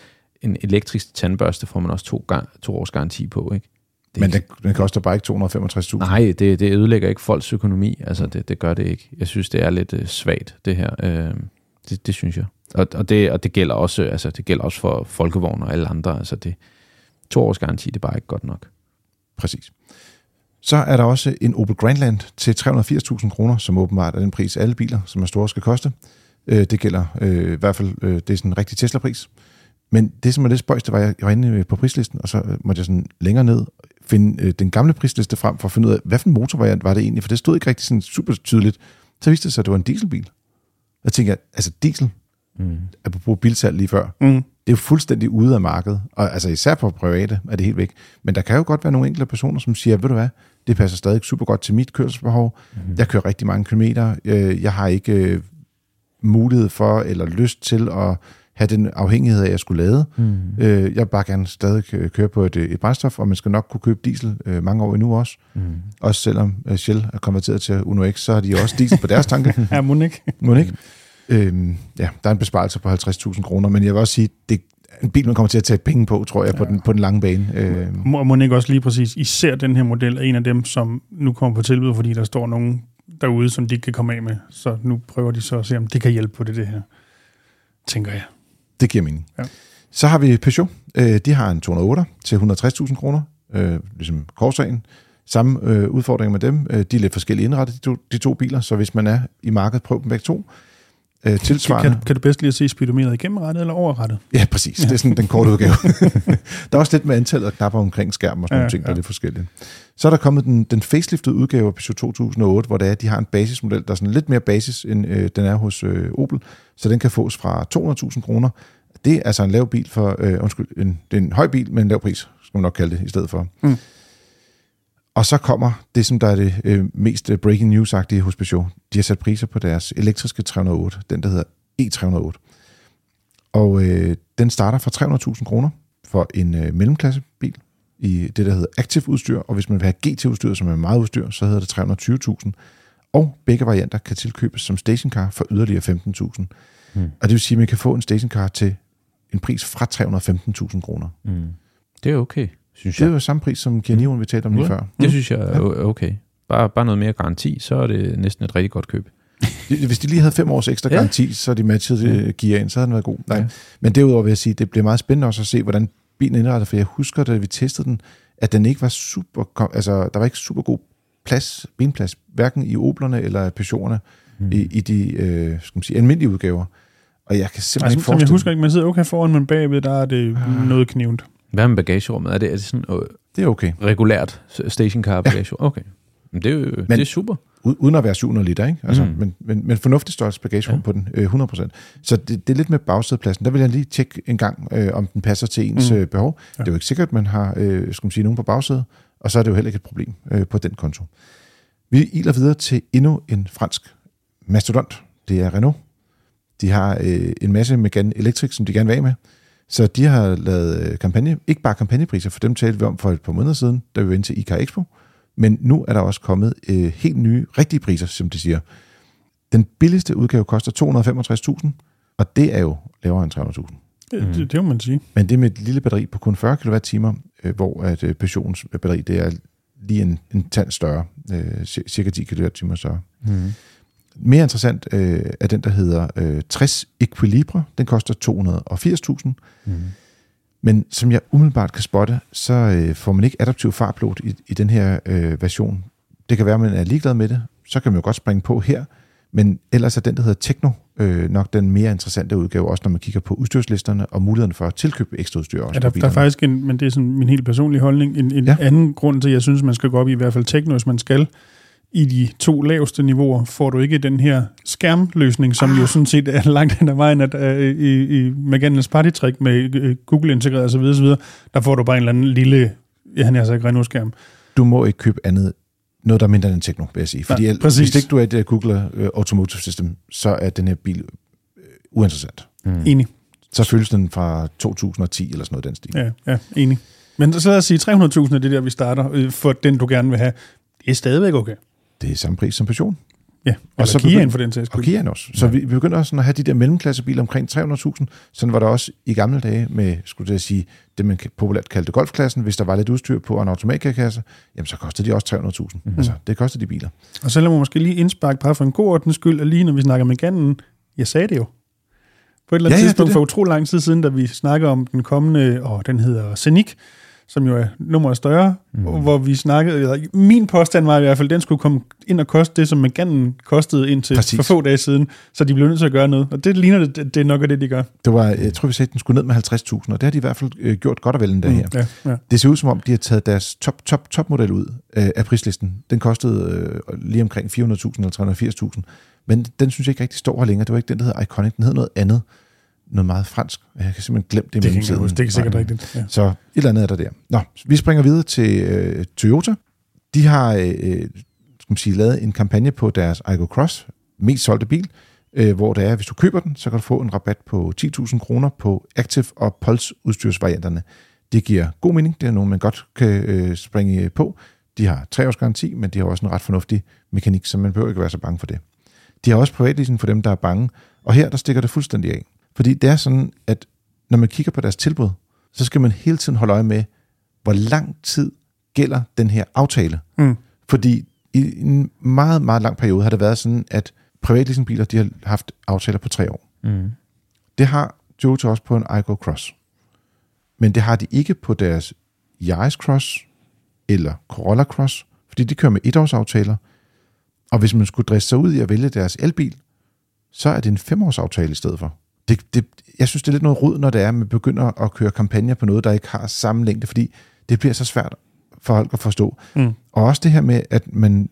en elektrisk tandbørste får man også to, gang, to års garanti på, ikke? Det Men den, den koster bare ikke 265.000. Nej, det, det ødelægger ikke folks økonomi. Altså, det, det gør det ikke. Jeg synes, det er lidt øh, svagt, det her. Øh, det, det synes jeg. Og, og, det, og det gælder også, altså, det gælder også for folkevogn og alle andre. Altså, det, to års garanti, det er bare ikke godt nok. Præcis. Så er der også en Opel Grandland til 380.000 kroner, som åbenbart er den pris, alle biler, som er store, skal koste. Øh, det gælder øh, i hvert fald, øh, det er sådan en rigtig Tesla-pris. Men det, som er det var, at jeg, jeg var inde på prislisten, og så øh, måtte jeg sådan længere ned finde øh, den gamle prisliste frem for at finde ud af, hvad for en motor var, var det egentlig, for det stod ikke rigtig sådan super tydeligt. Så viste det sig, at det var en dieselbil. Jeg tænker, altså diesel, Mm. apropos bilsalg lige før, Mm. det er jo fuldstændig ude af markedet, og altså især for private er det helt væk. Men der kan jo godt være nogle enkelte personer, som siger, ved du hvad, det passer stadig super godt til mit kørselsbehov. Mm. Jeg kører rigtig mange kilometer. Øh, Jeg har ikke øh, mulighed for eller lyst til at have den afhængighed af, at jeg skulle lade. Mm. Øh, Jeg vil bare gerne stadig øh, køre på et, øh, et brændstof, og man skal nok kunne købe diesel øh, mange år endnu også. Mm. Også selvom øh, Shell er konverteret til Uno X, så har de også diesel på deres tanke. *laughs* Ja, må ikke. Må ikke? Øhm, ja, der er en besparelse på 50.000 kroner, men jeg vil også sige, det er en bil, man kommer til at tage penge på, tror jeg, på, den, på den lange bane. Øhm, Må, må ikke også lige præcis, især den her model er en af dem, som nu kommer på tilbud, fordi der står nogen derude, som de ikke kan komme af med. Så nu prøver de så at se, om det kan hjælpe på det, det her. Tænker jeg. Det giver mening. Ja. Så har vi Peugeot. Øh, de har en 208 til 160.000 kroner, øh, ligesom Corsaen. Samme øh, udfordring med dem. Øh, de er lidt forskellige indrettet, de to, de to biler, så hvis man er i markedet, prøv dem begge to. Øh, tilsvarende. kan, kan du bedst lige at se speedometeret igennemrettet eller overrettet? Ja, præcis. Det er sådan den korte udgave. *laughs* der er også lidt med antallet af knapper omkring skærmen og sådan Ja, nogle ting, der er ja. lidt forskellige. Så er der kommet den, den faceliftede udgave af Peugeot 2008, hvor det er, de har en basismodel, der er sådan lidt mere basis, end øh, den er hos øh, Opel. Så den kan fås fra 200.000 kroner. Det er altså en lav bil for, øh, undskyld, en, det er en høj bil med en lav pris, skal man nok kalde det i stedet for. Mm. Og så kommer det, som der er det øh, mest øh, breaking news-agtige hos Peugeot. De har sat priser på deres elektriske 308, den der hedder E308. Og øh, den starter fra 300.000 kroner for en øh, mellemklassebil i det, der hedder Active udstyr. Og hvis man vil have GT-udstyr, som er meget udstyr, så hedder det 320.000. Og begge varianter kan tilkøbes som stationcar for yderligere 15.000. Mm. Og det vil sige, at man kan få en stationcar til en pris fra 315.000 kroner. Mm. Det er okay, synes Det er jeg. jo samme pris som Kia Nio'en, vi talte om lige Ja. før. Det synes jeg er okay. Bare, bare noget mere garanti, så er det næsten et rigtig godt køb. *laughs* Hvis de lige havde fem års ekstra Ja. garanti, så de matchede øh, Kia ind, så havde den været god. Nej. Ja. Men derudover vil jeg sige, det bliver meget spændende også at se, hvordan bilen indrettet, for jeg husker, da vi testede den, at den ikke var super, altså der var ikke super god plads, benplads, hverken i Oblerne eller Peugeot'erne, Mm. i, i de øh, skal man sige, almindelige udgaver. Og jeg kan simpelthen Altså, ikke som jeg forestille husker ikke, man sidder okay foran, men bagved, der er det Ah. noget knivt. Hvad med bagagerummet? Er det, er det sådan øh, det er okay. regulært stationcar bagage? Okay. Men det er jo men, det er super. Uden at være 700 liter, ikke? Altså, Mm. mm. men, men, men fornuftig størrelse bagagerum Ja. på den, øh, 100%. Så det, det er lidt med bagsædepladsen. Der vil jeg lige tjekke en gang, øh, om den passer til ens Mm. mm. øh, behov. Ja. Det er jo ikke sikkert, at man har øh, skal man sige, nogen på bagsædet, og så er det jo heller ikke et problem øh, på den konto. Vi iler videre til endnu en fransk mastodont. Det er Renault. De har øh, en masse Megane Electric, som de gerne vil af med. Så de har lavet øh, kampagne, ikke bare kampagnepriser, for dem talte vi om for et par måneder siden, da vi var inde til IK Expo. Men nu er der også kommet øh, helt nye, rigtige priser, som de siger. Den billigste udgave koster 265.000, og det er jo lavere end 300.000. Det, det, det må man sige. Men det med et lille batteri på kun 40 kWh, øh, hvor at øh, Passions batteri, det er lige en, en tand større, øh, cirka 10 kWh større. Mm. Mere interessant øh, er den, der hedder øh, 60 Equilibre. Den koster 280.000. Mm. Men som jeg umiddelbart kan spotte, så øh, får man ikke adaptiv farplot i, i den her øh, version. Det kan være, at man er ligeglad med det. Så kan man jo godt springe på her. Men ellers er den, der hedder Techno, øh, nok den mere interessante udgave, også når man kigger på udstyrslisterne og muligheden for at tilkøbe ekstra udstyr. Også Ja, der, der er faktisk en, men det er sådan min helt personlige holdning, en, en Ja. anden grund til, at jeg synes, man skal gå op i, i hvert fald techno, hvis man skal. I de to laveste niveauer får du ikke den her skærmløsning, som ah. jo sådan set er *laughs* langt hen ad vejen, at uh, i, i McGannels partytrick med uh, Google integreret osv., osv., der får du bare en eller anden lille, ja, han er altså ikke Renault-skærm. Du må ikke købe andet, noget der er mindre end en Techno, vil jeg sige. Fordi Nej, præcis. hvis ikke du er i det Google uh, Automotive System, så er den her bil uh, uinteressant. Mm. Enig. Så føles den fra 2010 eller sådan noget den stil. Ja, ja, enig. Men så lad os sige, 300.000 er det der, vi starter øh, for den, du gerne vil have. Det er stadigvæk okay. Det er samme pris som Passion. Ja, og så Kiaen for den sags Og skyld. Kiaen også. Så vi, vi begynder også sådan at have de der mellemklassebiler omkring 300.000. Sådan var der også i gamle dage med, skulle jeg sige, det man populært kaldte golfklassen. Hvis der var lidt udstyr på og en automatkasse, jamen så kostede de også 300.000. Mm-hmm. Altså, det koster de biler. Og så lad mig måske lige indsparke bare for en god ordens skyld, at lige når vi snakker med Gannen, jeg sagde det jo. På et eller andet Ja, ja, ja, tidspunkt det er for utrolig lang tid siden, da vi snakker om den kommende, og den hedder Scenic, som jo er nummeret større, mm. hvor vi snakkede, eller min påstand var i hvert fald, den skulle komme ind og koste det, som Meganen kostede indtil Præcis. for få dage siden, så de blev nødt til at gøre noget. Og det ligner det, det er nok af det, de gør. Det var, jeg tror, vi sagde, at den skulle ned med 50.000, og det har de i hvert fald øh, gjort godt og vel en dag her. Ja, ja. Det ser ud som om, de har taget deres top, top, top model ud øh, af prislisten. Den kostede øh, lige omkring 400.000 eller 380.000. Men den synes jeg ikke rigtig står her længere. Det var ikke den, der hedder Iconic. Den hed noget andet. Noget meget fransk. Jeg kan simpelthen glemme det. i Det, kan jeg mellemtiden. huske. det er sikkert Nej. rigtigt. Ja. Så et eller andet er der der. Nå, vi springer videre til øh, Toyota. De har øh, skal man sige, lavet en kampagne på deres Igo Cross, mest solgte bil, øh, hvor det er, hvis du køber den, så kan du få en rabat på 10.000 kroner på Active og Pulse udstyrsvarianterne. Det giver god mening. Det er nogen, man godt kan øh, springe på. De har tre års garanti, men de har også en ret fornuftig mekanik, så man behøver ikke være så bange for det. De har også privatleasing for dem, der er bange. Og her, der stikker det fuldstændig af. Fordi det er sådan, at når man kigger på deres tilbud, så skal man hele tiden holde øje med, hvor lang tid gælder den her aftale. Mm. Fordi i en meget, meget lang periode har det været sådan, at privatleasingbiler de har haft aftaler på tre år. Mm. Det har Toyota også på en Igo Cross. Men det har de ikke på deres Yaris Cross eller Corolla Cross, fordi de kører med etårsaftaler. Og hvis man skulle dresse sig ud i at vælge deres elbil, så er det en femårsaftale i stedet for. Det, det, jeg synes, det er lidt noget rod, når det er, at man begynder at køre kampagner på noget, der ikke har samme længde, fordi det bliver så svært for folk at forstå. Mm. Og også det her med, at man,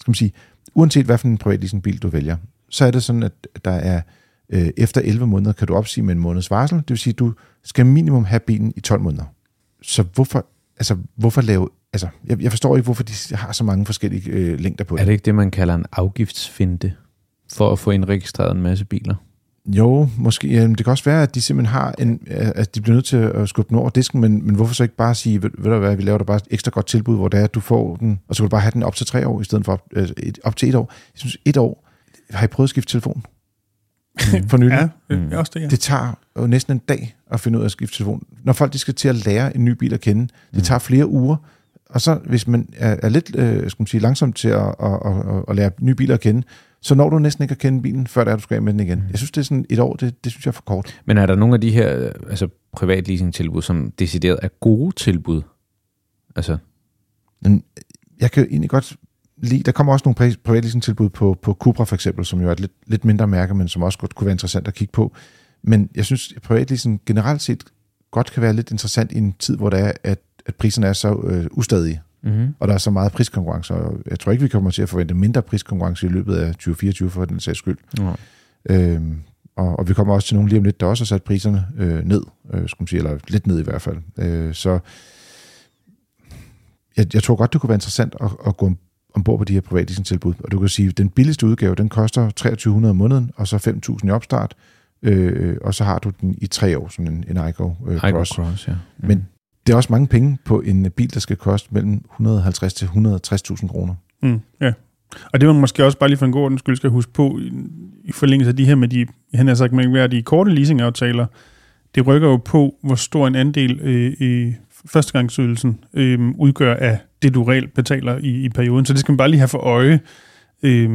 skal man sige, uanset hvad for en privatleasingbil du vælger, så er det sådan, at der er øh, efter 11 måneder kan du opsige med en måneds varsel. Det vil sige, at du skal minimum have bilen i 12 måneder. Så hvorfor, altså, hvorfor lave... Altså, jeg, jeg forstår ikke, hvorfor de har så mange forskellige øh, længder på Er det ikke det, man kalder en afgiftsfinte? For at få indregistreret en masse biler? Jo, måske. Ja, det kan også være, at de simpelthen har en, at de bliver nødt til at skubbe den over disken, men, men hvorfor så ikke bare sige, ved, ved du hvad, vi laver der bare et ekstra godt tilbud, hvor det er, at du får den, og så kan du bare have den op til tre år, i stedet for op, øh, et, op til et år. Jeg synes, et år, har I prøvet at skifte telefon? For nylig? Ja, det Mm. også det, ja. Det tager jo næsten en dag at finde ud af at skifte telefon. Når folk de skal til at lære en ny bil at kende, det tager flere uger. Og så hvis man er, er lidt øh, skal man sige, langsom til at, at, at, at lære nye biler at kende, så når du næsten ikke at kende bilen, før det er, du skal af med den igen. Jeg synes, det er sådan et år, det, det synes jeg er for kort. Men er der nogle af de her øh, altså privatleasing-tilbud, som decideret er gode tilbud? Altså, Men jeg kan egentlig godt lide, der kommer også nogle pri- privatleasing-tilbud på, på Cupra for eksempel, som jo er et lidt, lidt mindre mærke, men som også godt kunne være interessant at kigge på. Men jeg synes, at privatleasing generelt set godt kan være lidt interessant i en tid, hvor det er, at, at priserne er så øh, ustadige, mm-hmm. og der er så meget priskonkurrence, og jeg tror ikke, vi kommer til at forvente mindre priskonkurrence i løbet af 2024 for den sags skyld. ja. Øhm, og, og vi kommer også til nogle lige om lidt, der også har sat priserne øh, ned, øh, skulle man sige, eller lidt ned i hvert fald. Øh, så jeg, jeg tror godt, det kunne være interessant at, at gå ombord på de her privatleasing-tilbud. Og du kan sige, at den billigste udgave, den koster 2300 om måneden, og så 5.000 i opstart, øh, og så har du den i tre år, sådan en, en Igo øh, Cross. Cross, ja. Mm. Men det er også mange penge på en bil, der skal koste mellem 150 til 160.000 kroner. Mm, ja. Og det var måske også bare lige for en god ordens skyld skal huske på, i, i forlængelse af de her med de, han har sagt, med de korte leasingaftaler, det rykker jo på, hvor stor en andel øh, i førstegangsydelsen øh, udgør af det, du reelt betaler i, i perioden. Så det skal man bare lige have for øje. Øh,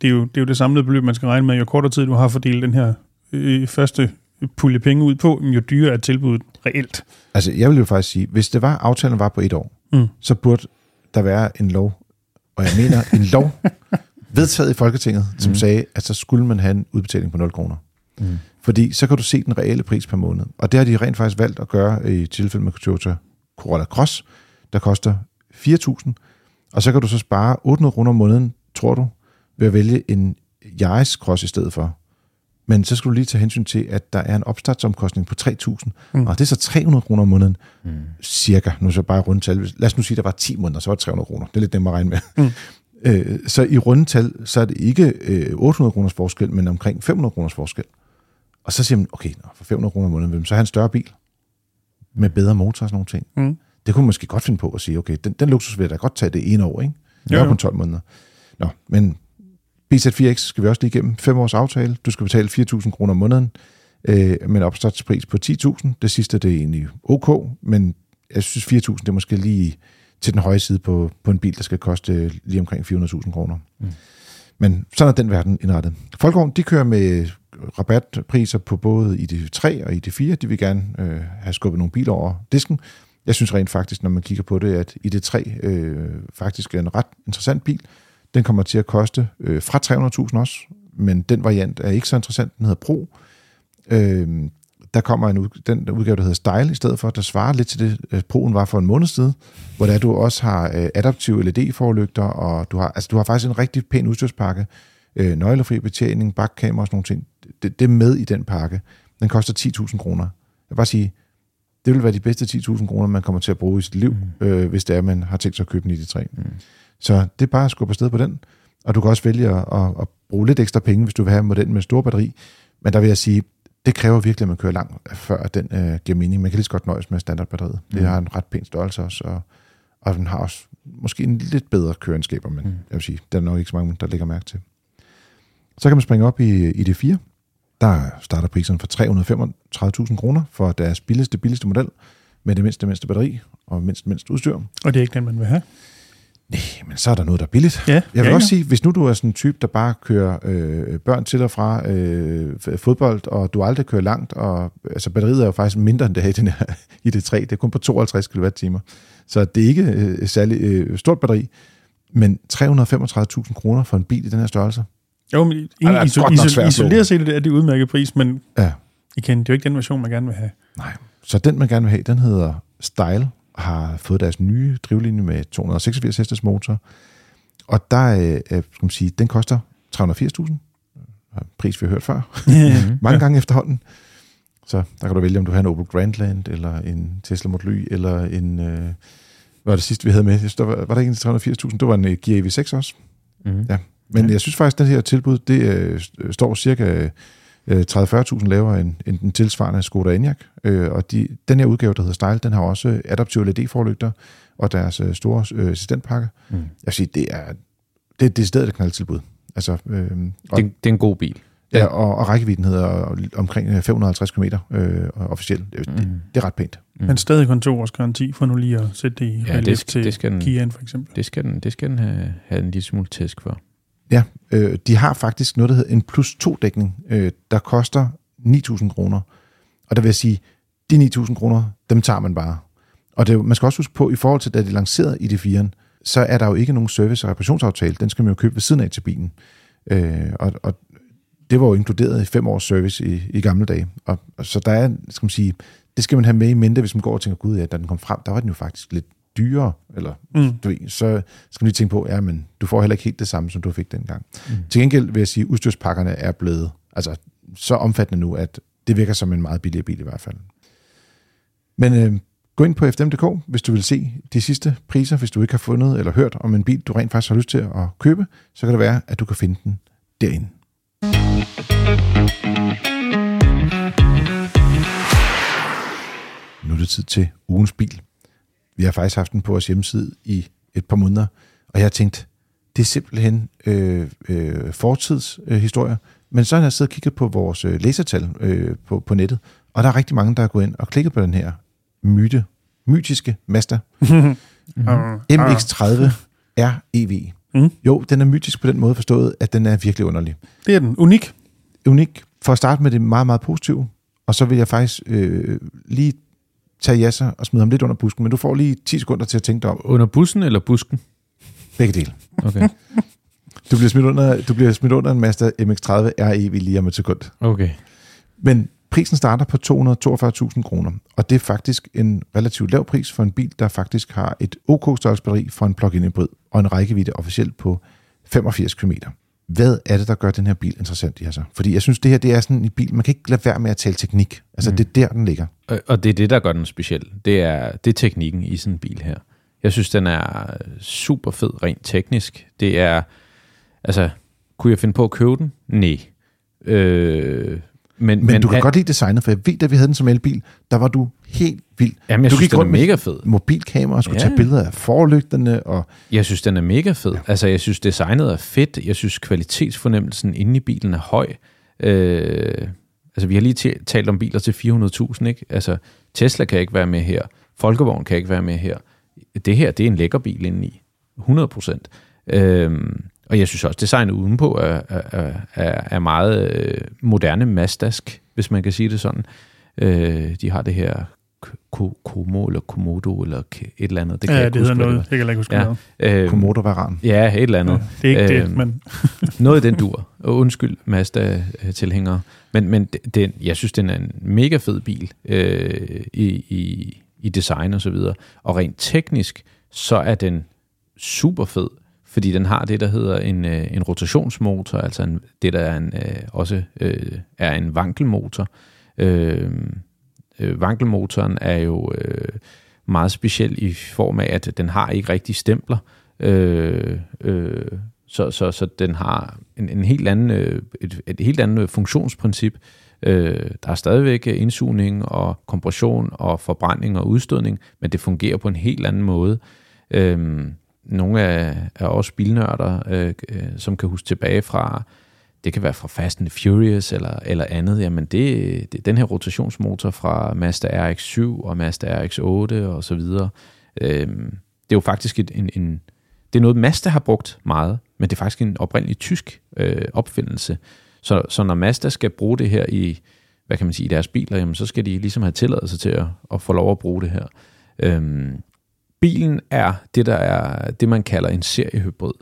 det, er jo, det er jo det samlede beløb, man skal regne med. Jo kortere tid du har fordelt den her øh, første pulje penge ud på, jo dyrere er tilbuddet reelt. Altså, jeg vil jo faktisk sige, hvis det var, aftalen var på et år, Mm. så burde der være en lov, og jeg mener en *laughs* lov, vedtaget i Folketinget, som Mm. sagde, at så skulle man have en udbetaling på 0 kroner. Mm. Fordi så kan du se den reelle pris per måned. Og det har de rent faktisk valgt at gøre i tilfælde med Toyota Corolla Cross, der koster 4.000. Og så kan du så spare 800 kroner om måneden, tror du, ved at vælge en Yaris Cross i stedet for. Men så skal du lige tage hensyn til, at der er en opstartsomkostning på 3.000, Mm. og det er så 300 kroner om måneden, Mm. cirka. Nu er så bare rundtal. Lad os nu sige, at der var 10 måneder, så var det 300 kroner. Det er lidt nemmere at regne med. Mm. *laughs* Øh, så i rundetal, så er det ikke øh, 800 kroners forskel, men omkring 500 kroners forskel. Og så siger man, okay, nå, for 500 kroner om måneden, så have en større bil med bedre motor og sådan nogle ting. Mm. Det kunne man måske godt finde på at sige, okay, den, den luksus vil jeg da godt tage det ene år, ikke? Jeg er på 12 måneder. Nå, men BZ4X skal vi også lige igennem. Fem års aftale. Du skal betale 4.000 kroner om måneden øh, med en opstartspris på 10.000. Det sidste det er egentlig ok, men jeg synes 4.000 det er måske lige til den høje side på, på en bil, der skal koste lige omkring 400.000 kroner. Mm. Mm. Men sådan er den verden indrettet. Folkevogn, de kører med rabatpriser på både ID3 og ID4. De vil gerne øh, have skubbet nogle biler over disken. Jeg synes rent faktisk, når man kigger på det, at ID3 øh, faktisk er en ret interessant bil. Den kommer til at koste øh, fra 300.000 også, men den variant er ikke så interessant. Den hedder Pro. Øh, der kommer en ud, den udgave, der hedder Style i stedet for, der svarer lidt til det, øh, Pro'en var for en måned siden, hvor der du også har øh, adaptive LED-forlygter, og du har, altså, du har faktisk en rigtig pæn udstyrspakke, øh, nøglefri betjening, bakkamera og sådan nogle ting. Det, det er med i den pakke. Den koster 10.000 kroner. Jeg vil bare sige, det vil være de bedste 10.000 kroner, man kommer til at bruge i sit liv, mm. øh, hvis det er, man har tænkt sig at købe en ID3. Mm. Så det er bare at skubbe afsted på den. Og du kan også vælge at, at, at bruge lidt ekstra penge, hvis du vil have en model med stor batteri. Men der vil jeg sige, det kræver virkelig, at man kører langt, før den øh, giver mening. Man kan lige så godt nøjes med standardbatteriet. Det Mm. har en ret pæn størrelse også, og, og den har også måske en lidt bedre køreegenskaber, men Mm. jeg vil sige, der er nok ikke så mange, der lægger mærke til. Så kan man springe op i, i det 4. Der starter prisen fra 335.000 kroner for deres billigste, billigste model, med det mindste, mindste batteri og mindst, mindst udstyr. Og det er ikke den, man vil have. Nej, men så er der noget, der er billigt. Ja, Jeg vil ja, også ja. sige, hvis nu du er sådan en type, der bare kører øh, børn til og fra øh, fodbold, og du aldrig kører langt, og altså batteriet er jo faktisk mindre end det her i, den her, i det 3, det er kun på 52 kWh, så det er ikke øh, særlig øh, stort batteri, men 335.000 kroner for en bil i den her størrelse. Jo, men er ingen, iso, nok iso, slå. isoleret set er det, er udmærket pris, men Ja, igen, det er jo ikke den version, man gerne vil have. nej. Så den, man gerne vil have, den hedder Style, har fået deres nye drivlinje med 286 hestes motor, og der øh, øh, skal man sige, den koster 380.000. Pris, vi har hørt før. Mm. *laughs* mange gange efterhånden. Så der kan du vælge, om du har en Opel Grandland, eller en Tesla Model Y, eller en... Øh, hvad var det sidste, vi havde med? Jeg synes, der var, var der ikke en til 380.000? Det var en øh, Kia EV6 også. Mm. Ja. Men Ja. jeg synes faktisk, at det her tilbud, det øh, står cirka øh, 30-40.000 lavere end, end den tilsvarende Skoda Enyaq. Øh, og de, den her udgave, der hedder Style, den har også adaptive LED-forlygter og deres øh, store øh, assistentpakke. Mm. Jeg vil sige, det er det, er det stedet knaldtilbud. Altså, øh, og, Det, det er en god bil. Ja, og, og rækkevidden hedder omkring øh, 550 km øh, officielt. Det, det, Mm. det er ret pænt. Mm. Men stadig kun to års garanti, for nu lige at sætte det i Ja, relief det, skal, til det, skal den, Kiaen for eksempel. det, skal den, det skal den have, have en lille smule tæsk for. Ja, øh, de har faktisk noget, der hedder en plus 2 dækning, øh, der koster 9.000 kroner. Og der vil jeg sige, de 9.000 kroner, dem tager man bare. Og det, man skal også huske på, i forhold til da de lancerede i det 4'eren, så er der jo ikke nogen service- og reparationsaftale. Den skal man jo købe ved siden af til bilen. Øh, og, og det var jo inkluderet i fem års service i, i gamle dage. Og, og så der er, skal man sige, det skal man have med i mente, hvis man går og tænker, gud ja, da den kom frem, der var den jo faktisk lidt dyrere, eller Mm. du ved, så skal man lige tænke på, ja, men du får heller ikke helt det samme, som du fik dengang. Mm. Til gengæld vil jeg sige, at udstyrspakkerne er blevet altså, så omfattende nu, at det virker som en meget billig bil i hvert fald. Men øh, Gå ind på fdm.dk, hvis du vil se de sidste priser, hvis du ikke har fundet eller hørt om en bil, du rent faktisk har lyst til at købe, så kan det være, at du kan finde den derinde. Nu er det tid til ugens bil. Vi har faktisk haft den på vores hjemmeside i et par måneder, og jeg har tænkt, det er simpelthen øh, øh, fortidshistorie. Øh, Men så har jeg siddet og kigget på vores øh, læsertal øh, på, på nettet, og der er rigtig mange, der er gået ind og klikket på den her myte, mytiske Mazda. *laughs* mm-hmm. MX-30 REV. Mm. Jo, den er mytisk på den måde forstået, at den er virkelig underlig. Det er den. Unik. Unik. For at starte med det meget, meget positive, og så vil jeg faktisk øh, lige tage Jasser og smide ham lidt under busken, men du får lige 10 sekunder til at tænke dig om. Under bussen eller busken? Begge dele. Okay. *laughs* Du bliver smidt under, du bliver smidt under en Mazda MX-30 REV lige om et sekund. Okay. Men prisen starter på 242.000 kroner, og det er faktisk en relativt lav pris for en bil, der faktisk har et OK størrelse batteri for en plug-in hybrid og en rækkevidde officielt på 85 km. Hvad er det, der gør den her bil interessant, altså? Fordi jeg synes, det her det er sådan en bil, man kan ikke lade være med at tale teknik. Altså, mm. det er der, den ligger. Og, og det er det, der gør den speciel. Det er, det er teknikken i sådan en bil her. Jeg synes, den er super fed rent teknisk. Det er, altså, kunne jeg finde på at købe den? Nej. Øh, men, men, men du kan han, godt lide designet, for jeg ved, da vi havde den som elbil, der var du helt vild. Jamen, jeg du synes, den er mega fed. mobilkamera og skulle ja. tage billeder af forlygterne. Og... Jeg synes, den er mega fed. Ja. Altså, jeg synes, designet er fedt. Jeg synes, kvalitetsfornemmelsen inde i bilen er høj. Øh, altså, vi har lige talt om biler til 400.000, ikke? Altså, Tesla kan ikke være med her. Folkevogn kan ikke være med her. Det her, det er en lækker bil indeni. 100 procent. Øh, og jeg synes også, designet udenpå er, er, er, er meget øh, moderne mastask, hvis man kan sige det sådan. Øh, de har det her Komo eller Komodo eller et eller andet. Det kan ja, jeg det hedder noget. Det kan jeg ikke huske ja. Øh, Komodo Varan. Ja, et eller andet. Ja, det er ikke øh, det, men... *laughs* noget den dur. Og undskyld Mazda-tilhængere. Men, men den, jeg synes, den er en mega fed bil øh, i, i, i design og så videre. Og rent teknisk, så er den super fed fordi den har det, der hedder en, øh, en rotationsmotor, altså en, det, der er en, øh, også øh, er en vankelmotor. Øh, øh, vankelmotoren er jo øh, meget speciel i form af, at den har ikke rigtig stempler, øh, øh, så, så, så den har en, en helt anden, øh, et, et helt andet funktionsprincip. Øh, der er stadigvæk indsugning og kompression og forbrænding og udstødning, men det fungerer på en helt anden måde. Øh, nogle af, af os bilnørder, øh, øh, som kan huske tilbage fra, det kan være fra Fast and Furious eller, eller andet, jamen det, det den her rotationsmotor fra Mazda RX-7 og Mazda RX-8 og så videre, øh, det er jo faktisk et, en, en, det er noget, Mazda har brugt meget, men det er faktisk en oprindelig tysk øh, opfindelse. Så, så når Mazda skal bruge det her i, hvad kan man sige, i deres biler, jamen så skal de ligesom have tilladelse til at, at få lov at bruge det her. Øhm, bilen er det, der er det, man kalder en seriehybrid.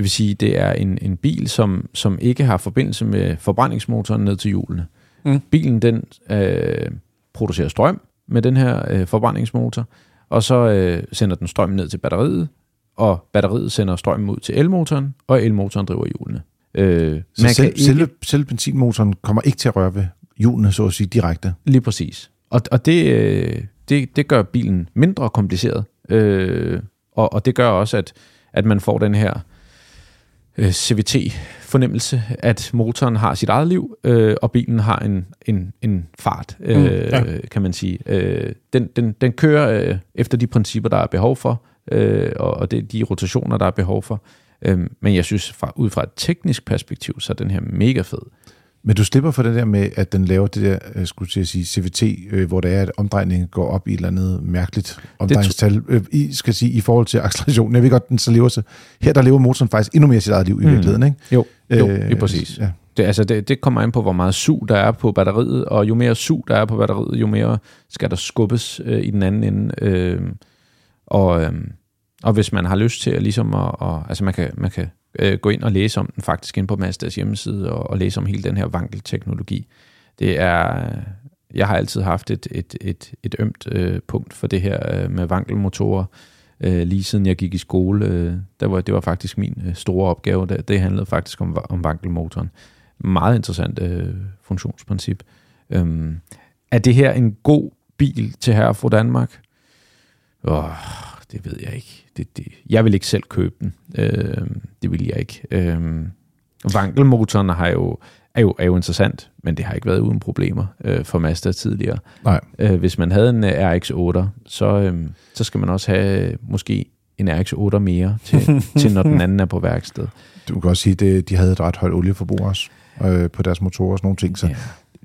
Det vil sige, det er en, en bil, som, som ikke har forbindelse med forbrændingsmotoren ned til hjulene. Mm. Bilen, den øh, producerer strøm med den her øh, forbrændingsmotor, og så øh, sender den strøm ned til batteriet, og batteriet sender strøm ud til elmotoren, og elmotoren driver hjulene. Øh, så man selv, kan ikke, selve, selve benzinmotoren kommer ikke til at røre ved hjulene, så at sige, direkte? Lige præcis. Og, og det, øh, det, det gør bilen mindre kompliceret, Øh, og, og det gør også, at, at man får den her øh, CVT-fornemmelse, at motoren har sit eget liv, øh, og bilen har en, en, en fart, øh, mm, ja. kan man sige. Øh, den, den, den kører øh, efter de principper, der er behov for, øh, og, og det de rotationer, der er behov for. Øh, men jeg synes, fra, ud fra et teknisk perspektiv, så er den her mega fed. Men du slipper for det der med, at den laver det der, jeg skulle at sige, CVT, øh, hvor det er, at omdrejningen går op i et eller andet mærkeligt omdrejningstal, øh, i, skal sige, i forhold til accelerationen. Jeg ved godt, den så lever sig. Her der lever motoren faktisk endnu mere sit eget liv i mm. virkeligheden, ikke? Jo, jo øh, er præcis. Ja. Det, altså det, det kommer an på, hvor meget sug der er på batteriet, og jo mere sug der er på batteriet, jo mere skal der skubbes øh, i den anden ende. Øh, og, øh, og hvis man har lyst til at ligesom at, og, altså man kan, man kan øh, gå ind og læse om den faktisk ind på Mazdas hjemmeside og, og læse om hele den her vankelteknologi. Det er, jeg har altid haft et, et, et, et ømt øh, punkt for det her øh, med vankelmotorer. Øh, lige siden jeg gik i skole, øh, der var, det var faktisk min øh, store opgave. Det, det handlede faktisk om, om vankelmotoren. Meget interessant øh, funktionsprincip. Øhm, er det her en god bil til herre fra Danmark? Åh, det ved jeg ikke. Det, det, jeg vil ikke selv købe den. Øh, det vil jeg ikke. Øh, Vankelmotoren har jo, er, jo, er jo interessant, men det har ikke været uden problemer øh, for Mazda tidligere. Nej. Øh, hvis man havde en øh, RX-8, så, øh, så skal man også have øh, måske en RX-8 mere til, *laughs* til, når den anden er på værksted. Du kan også sige, at de havde et ret højt olieforbrug også øh, på deres motorer og sådan nogle ting. Så Ja.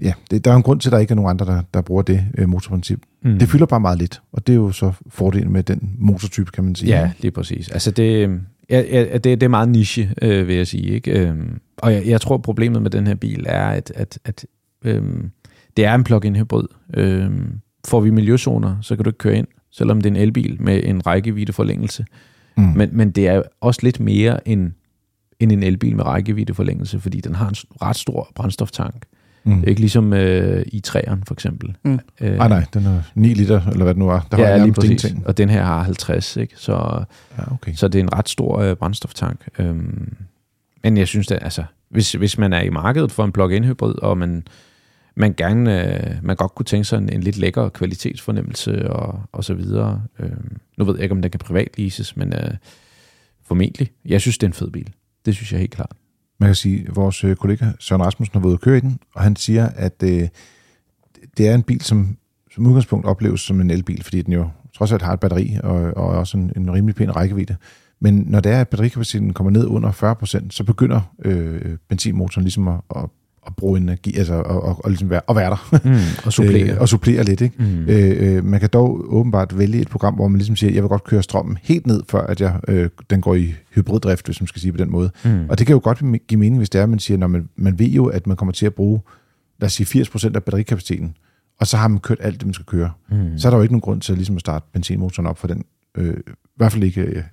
Ja, det, der er en grund til, at der ikke er nogen andre, der, der bruger det øh, motorprincip. Mm. Det fylder bare meget lidt, og det er jo så fordelen med den motortype, kan man sige. Ja, lige præcis. Altså det, ja, ja, det, det er meget niche, øh, vil jeg sige. Ikke? Øhm, og jeg, jeg tror, problemet med den her bil er, at, at, at øhm, det er en plug-in hybrid. Øhm, får vi miljøzoner, så kan du ikke køre ind, selvom det er en elbil med en rækkevidde forlængelse. Mm. Men, men det er også lidt mere end, end en elbil med rækkevidde forlængelse, fordi den har en ret stor brændstoftank. Mm. Det er ikke ligesom øh, i træeren for eksempel. Mm. Øh, Nej, nej, den er 9 liter, eller hvad det nu er. Der ja, har lige præcis. ingenting. Og den her har 50, ikke? Så, Ja, okay. så det er en ret stor øh, brændstoftank. Øhm, men jeg synes, at altså, hvis, hvis man er i markedet for en plug-in hybrid, og man, man gerne, øh, man godt kunne tænke sig en, en lidt lækker kvalitetsfornemmelse og, og så videre. Øhm, nu ved jeg ikke, om den kan privat leases, men øh, formentlig. Jeg synes, det er en fed bil. Det synes jeg helt klart. Man kan sige, at vores øh, kollega Søren Rasmussen har været ude at køre i den, og han siger, at øh, det er en bil, som som udgangspunkt opleves som en elbil, fordi den jo trods alt har et batteri og, og også en, en rimelig pæn rækkevidde. Men når det er, at batterikapaciteten kommer ned under 40%, så begynder øh, benzinmotoren ligesom at, at, at bruge energi, altså at, at, at, ligesom være, at være der. Mm, og *laughs* supplere. Øh, og supplere lidt, ikke? mm. Øh, øh, man kan dog åbenbart vælge et program, hvor man ligesom siger, jeg vil godt køre strømmen helt ned, før at jeg, øh, den går i hybriddrift, hvis man skal sige på den måde. mm. Og det kan jo godt give mening, hvis det er, at man siger, når man, man ved jo, at man kommer til at bruge, lad os sige, 80% af batterikapaciteten, og så har man kørt alt det, man skal køre. mm. Så er der jo ikke nogen grund til at, ligesom at starte benzinmotoren op for den. Øh, I hvert fald ikke øh,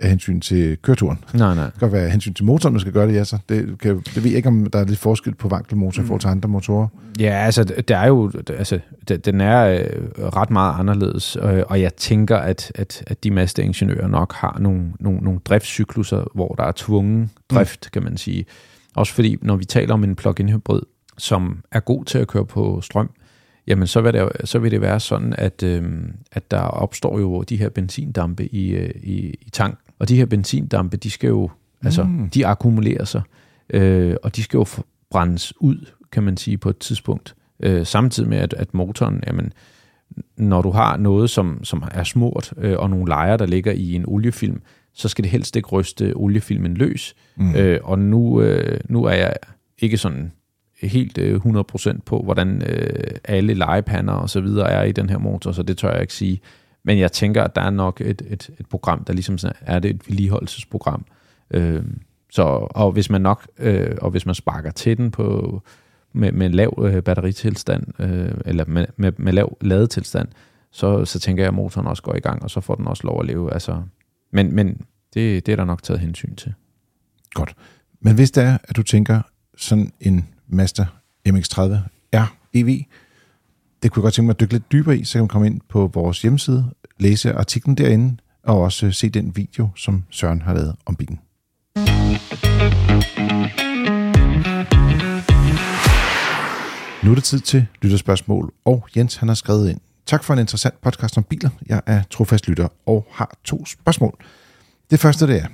af hensyn til køreturen. Det Nej, nej. kan godt være af hensyn til motoren, man skal gøre det, ja. Så det, kan, det ved jeg ikke, om der er lidt forskel på vankelmotor i forhold til andre motorer. Ja, altså, der er jo, altså, den er øh, ret meget anderledes, øh, og jeg tænker, at, at, at de Mazda-ingeniører nok har nogle, nogle, nogle driftscykluser, hvor der er tvungen drift, mm. kan man sige. Også fordi, når vi taler om en plug-in hybrid, som er god til at køre på strøm, jamen så vil det, så vil det være sådan, at, øh, at der opstår jo de her benzindampe i, øh, i, i tank. Og de her benzindampe, de skal jo, altså, Mm. de akkumulerer sig, øh, og de skal jo brændes ud, kan man sige, på et tidspunkt. Øh, samtidig med, at, at motoren, jamen, når du har noget, som, som er smurt, øh, og nogle lejer, der ligger i en oliefilm, så skal det helst ikke ryste oliefilmen løs. Mm. Øh, og nu, øh, nu er jeg ikke sådan helt øh, 100% på, hvordan øh, alle legepander og så videre er i den her motor, så det tør jeg ikke sige. Men jeg tænker, at der er nok et, et, et program, der ligesom sådan- er det et vedligeholdelsesprogram. Øh, så, og hvis man nok, øh, og hvis man sparker til den på, med, med lav øh, batteritilstand, øh, eller med, med, med lav ladetilstand, så, så tænker jeg, at motoren også går i gang, og så får den også lov at leve. Altså, men men det, det er der nok taget hensyn til. Godt. Men hvis det er, at du tænker sådan en Mazda MX-30 R EV, det kunne jeg godt tænke mig at dykke lidt dybere i, så kan man komme ind på vores hjemmeside, læse artiklen derinde, og også øh, se den video, som Søren har lavet om bilen. Nu er det tid til lytterspørgsmål, og Jens han har skrevet ind. Tak for en interessant podcast om biler. Jeg er trofast lytter og har to spørgsmål. Det første det er,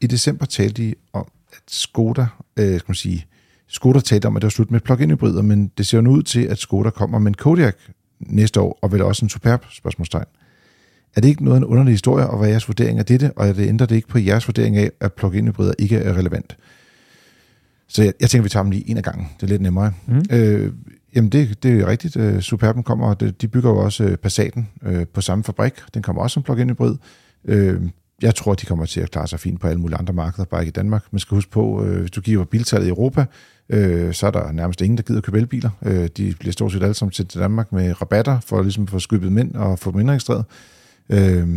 i december talte I om, at Skoda, øh, skal man sige, Skoda talte om, at det var slut med plug-in hybrider, men det ser jo nu ud til, at Skoda kommer med en Kodiaq næste år, og vel også en Superb spørgsmålstegn. Er det ikke noget af en underlig historie, og hvad er jeres vurdering af dette, og er det ændrer det ikke på jeres vurdering af, at plug-in hybrider ikke er relevant? Så jeg, jeg tænker, vi tager dem lige en af gangen. Det er lidt nemmere. Mm. Øh, jamen, det, det er rigtigt. Øh, Superben kommer, og det, de bygger jo også øh, Passaten øh, på samme fabrik. Den kommer også som plug-in hybrid. Øh, jeg tror, de kommer til at klare sig fint på alle mulige andre markeder, bare ikke i Danmark. Man skal huske på, øh, hvis du giver biltallet i Europa, øh, så er der nærmest ingen, der gider købe elbiler. Øh, de bliver stort set alle sammen sendt til Danmark med rabatter, for ligesom at få skybet dem ind og få dem indregistreret. Øh,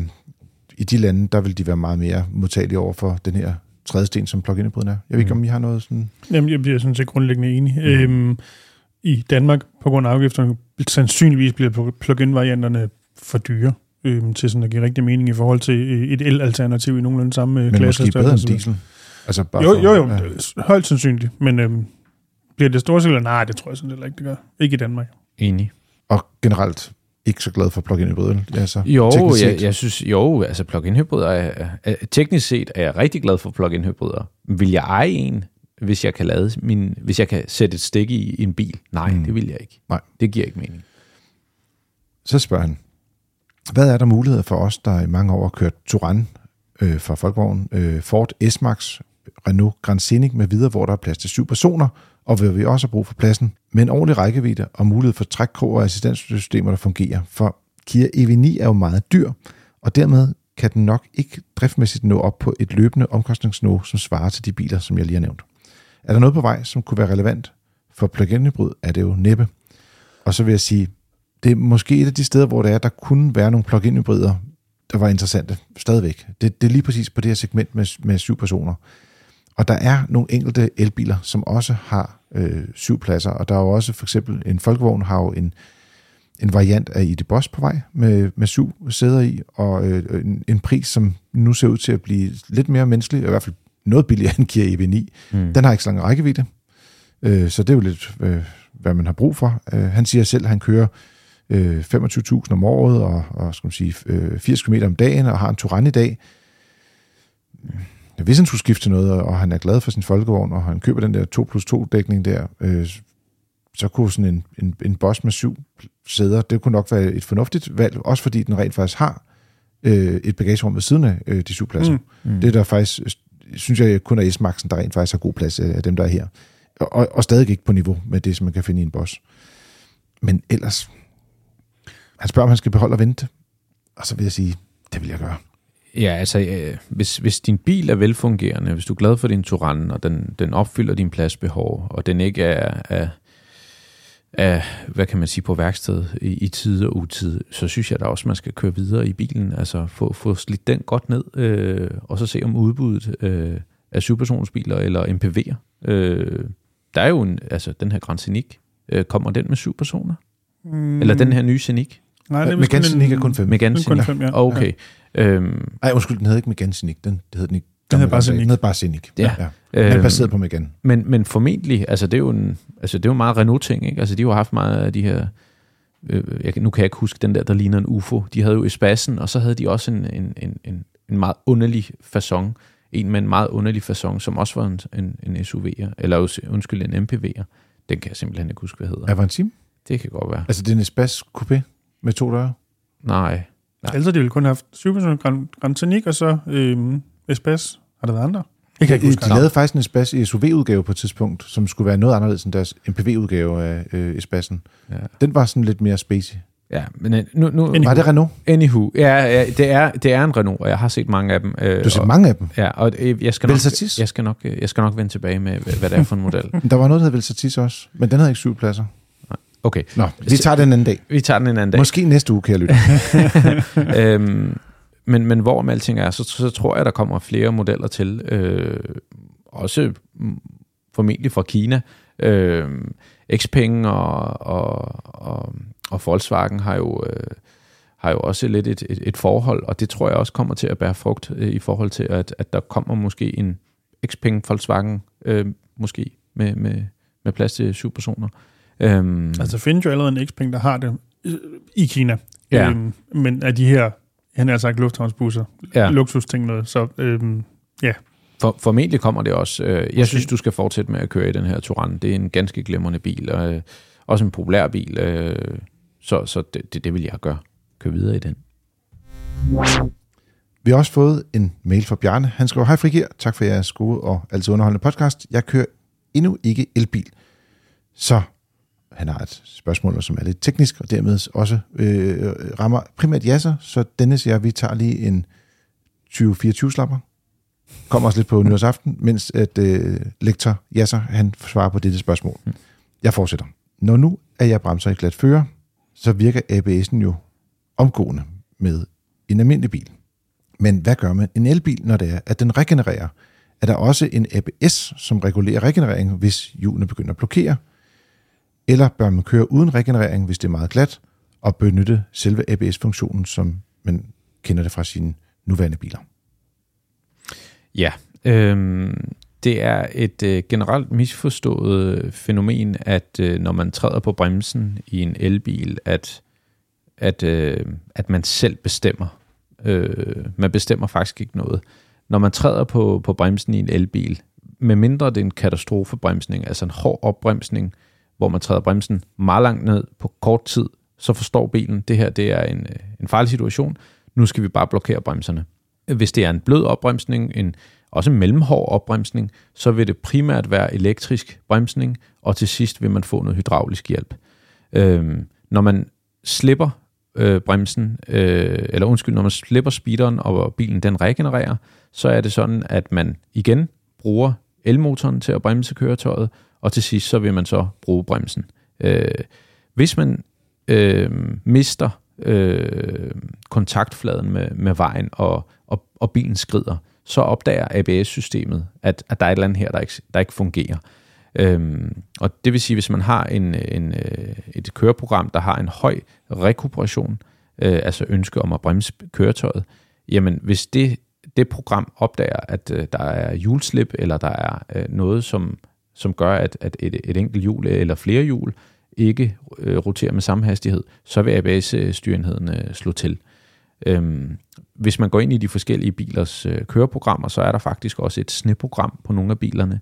I de lande, der vil de være meget mere modtagelige over for den her tredje sten, som plug-in hybriden er. Jeg ved ikke, om I har noget sådan... Jamen, jeg bliver sådan set grundlæggende enig. Mm. Øhm, I Danmark, på grund af afgifterne, sandsynligvis bliver plug-in-varianterne for dyre øhm, til sådan at give rigtig mening i forhold til øh, et el-alternativ i nogenlunde samme øh, Men klasse. måske bedre end diesel. Altså bare Jo, jo, jo, Ja. højst sandsynligt, men øhm, bliver det store eller Nej, det tror jeg sådan heller ikke, det gør. Ikke i Danmark. Enig. Og generelt ikke så glad for plug-in hybrider. Altså, Jo, jeg, jeg synes, jo, altså plug-in hybrider er, er, teknisk set er jeg rigtig glad for plug-in hybrider. Vil jeg eje en, hvis jeg kan lade min, hvis jeg kan sætte et stik i, i en bil? Nej, mm. det vil jeg ikke. Nej. Det giver ikke mening. Så spørger han, hvad er der muligheder for os, der i mange år har kørt Touran øh, fra Folkevogn, øh, Ford S-Max, Renault Grand Scenic med videre, hvor der er plads til syv personer, og hvor vi også har brug for pladsen, med en ordentlig rækkevidde og mulighed for trækkrog og assistenssystemer, der fungerer. For Kia EV9 er jo meget dyr, og dermed kan den nok ikke driftmæssigt nå op på et løbende omkostningsniveau, som svarer til de biler, som jeg lige har nævnt. Er der noget på vej, som kunne være relevant for plug-in hybrid, er det jo næppe. Og så vil jeg sige, det er måske et af de steder, hvor det er, der kunne være nogle plug-in hybrider, der var interessante stadigvæk. Det, det er lige præcis på det her segment med, med syv personer. Og der er nogle enkelte elbiler, som også har øh, syv pladser, og der er jo også for eksempel en folkevogn har jo en, en variant af ID Boss på vej med, med syv sæder i, og øh, en, en pris, som nu ser ud til at blive lidt mere menneskelig, i hvert fald noget billigere end Kia EV9. Mm. Den har ikke så lang rækkevidde, øh, så det er jo lidt, øh, hvad man har brug for. Øh, han siger selv, at han kører øh, 25.000 om året, og, og skal man sige, øh, 80 km om dagen, og har en Touran i dag. Hvis han skulle skifte til noget, og han er glad for sin folkevogn, og han køber den der 2 plus 2 dækning der, øh, så kunne sådan en, en, en boss med syv sæder, det kunne nok være et fornuftigt valg, også fordi den rent faktisk har øh, et bagagerum ved siden af øh, de syv pladser. Mm. Mm. Det er der faktisk, synes jeg kun er S-Maxen, der rent faktisk har god plads af dem, der er her. Og, og stadig ikke på niveau med det, som man kan finde i en boss. Men ellers, han spørger, om han skal beholde og vente. Og så vil jeg sige, det vil jeg gøre. Ja, altså, øh, hvis, hvis din bil er velfungerende, hvis du er glad for din Touran, og den, den opfylder din pladsbehov, og den ikke er, er, er hvad kan man sige, på værksted i, i tid og utid, så synes jeg da også, man skal køre videre i bilen, altså få, få slidt den godt ned, øh, og så se om udbuddet øh, af syvpersonsbiler eller MPV'er. Øh, der er jo en, altså den her Grand Scenic, øh, kommer den med syv personer? Mm. Eller den her nye Scenic? Nej, det er Megane vist kun Scenic en- er kun fem. Megane Den er kun Scenic? fem, ja. Okay. Øhm, Nej, undskyld, den hedder ikke Megane Scenic. Den, det hed den ikke. Den hedder bare Den Scenic. hed bare Scenic. Ja. ja. Den er øhm, baseret på Megane. Men, men formentlig, altså det er jo en, altså det er jo meget Renault-ting, ikke? Altså de har haft meget af de her, øh, jeg, nu kan jeg ikke huske den der, der ligner en UFO. De havde jo Espassen, og så havde de også en, en, en, en, en meget underlig façon. En med en meget underlig façon, som også var en, en, en SUV'er, eller undskyld, en MPV'er. Den kan jeg simpelthen ikke huske, hvad hedder. Avantim? Det kan godt være. Altså, det er en Espace Coupé med to døre. Nej. Ellers har de ville kun have haft 7 Grand, Grand Scenic, og så øhm, Espas. Har der været andre? Jeg kan ikke huske De lavede faktisk en Espace SUV-udgave på et tidspunkt, som skulle være noget anderledes end deres MPV-udgave af øh, Espassen. Ja, Den var sådan lidt mere spacey. ja men øh, nu, nu, Anywho. Var det Renault? anywho, ja, ja det, er, det er en Renault, og jeg har set mange af dem. Øh, Du har set og, mange af dem. Ja, og øh, jeg skal, nok, Velsatis? jeg, skal nok, øh, jeg skal nok vende tilbage med, hvad hvad det er for en model. *laughs* Der var noget, der hed Velsatis også, men den havde ikke syv pladser. Okay, Nå, vi tager den en anden dag. vi tager den en anden dag. Måske næste uge, kan jeg lytte. *laughs* øhm, men, men hvor med alting er, så, så tror jeg, der kommer flere modeller til. Øh, også formentlig fra Kina. Øh, Xpeng og, og, og, og Volkswagen har jo, øh, har jo også lidt et, et, et forhold, og det tror jeg også kommer til at bære frugt øh, i forhold til, at, at der kommer måske en Xpeng Volkswagen øh, måske med, med, med plads til syv personer. Øhm, Altså, findes jo allerede en Xpeng, der har det øh, i Kina. Ja. Øhm, men af de her, han har sagt lufthavnsbusser, Ja. ja. luksusting noget, så øhm, For, formentlig kommer det også. Øh, jeg synes, du skal fortsætte med at køre i den her Touran. Det er en ganske glimrende bil, og øh, også en populær bil. Øh, så så det, det, det vil jeg gøre. Køre videre i den. Vi har også fået en mail fra Bjarne. Han skriver, hej Frigir, tak for jeres gode og altid underholdende podcast. Jeg kører endnu ikke elbil. Så han har et spørgsmål, som er lidt teknisk, og dermed også øh, rammer primært jasser, så Dennis og jeg, vi tager lige en 20-24 slapper. Kommer også lidt på nyårsaften, mens at øh, lektor Jasser, han svarer på dette spørgsmål. Jeg fortsætter. Når nu er jeg bremser i glat fører, så virker ABS'en jo omgående med en almindelig bil. Men hvad gør man en elbil, når det er, at den regenererer? Er der også en ABS, som regulerer regenerering, hvis hjulene begynder at blokere? Eller bør man køre uden regenerering, hvis det er meget glat, og benytte selve ABS-funktionen, som man kender det fra sine nuværende biler? Ja, øh, det er et øh, generelt misforstået fænomen, at øh, når man træder på bremsen i en elbil, at at, øh, at man selv bestemmer. Øh, man bestemmer faktisk ikke noget. Når man træder på, på bremsen i en elbil, medmindre det er en katastrofebremsning, altså en hård opbremsning, hvor man træder bremsen meget langt ned på kort tid, så forstår bilen, det her det er en, øh, en farlig situation, nu skal vi bare blokere bremserne. Hvis det er en blød opbremsning, en, også en mellemhård opbremsning, så vil det primært være elektrisk bremsning, og til sidst vil man få noget hydraulisk hjælp. Øhm, når man slipper øh, bremsen, øh, eller undskyld, når man slipper speederen, og bilen den regenererer, så er det sådan, at man igen bruger elmotoren til at bremse køretøjet, og til sidst så vil man så bruge bremsen. Øh, hvis man øh, mister øh, kontaktfladen med, med vejen, og, og, og bilen skrider, så opdager ABS-systemet, at, at der er et eller andet her, der ikke, der ikke fungerer. Øhm, og det vil sige, hvis man har en, en, øh, et køreprogram, der har en høj rekuperation, øh, altså ønske om at bremse køretøjet, jamen hvis det, det program opdager, at øh, der er hjulslip, eller der er øh, noget, som, som gør, at, at et, et enkelt hjul eller flere hjul ikke øh, roterer med samme hastighed, så vil ABS-styrenheden øh, slå til. Øhm, hvis man går ind i de forskellige bilers øh, køreprogrammer, så er der faktisk også et sneprogram på nogle af bilerne.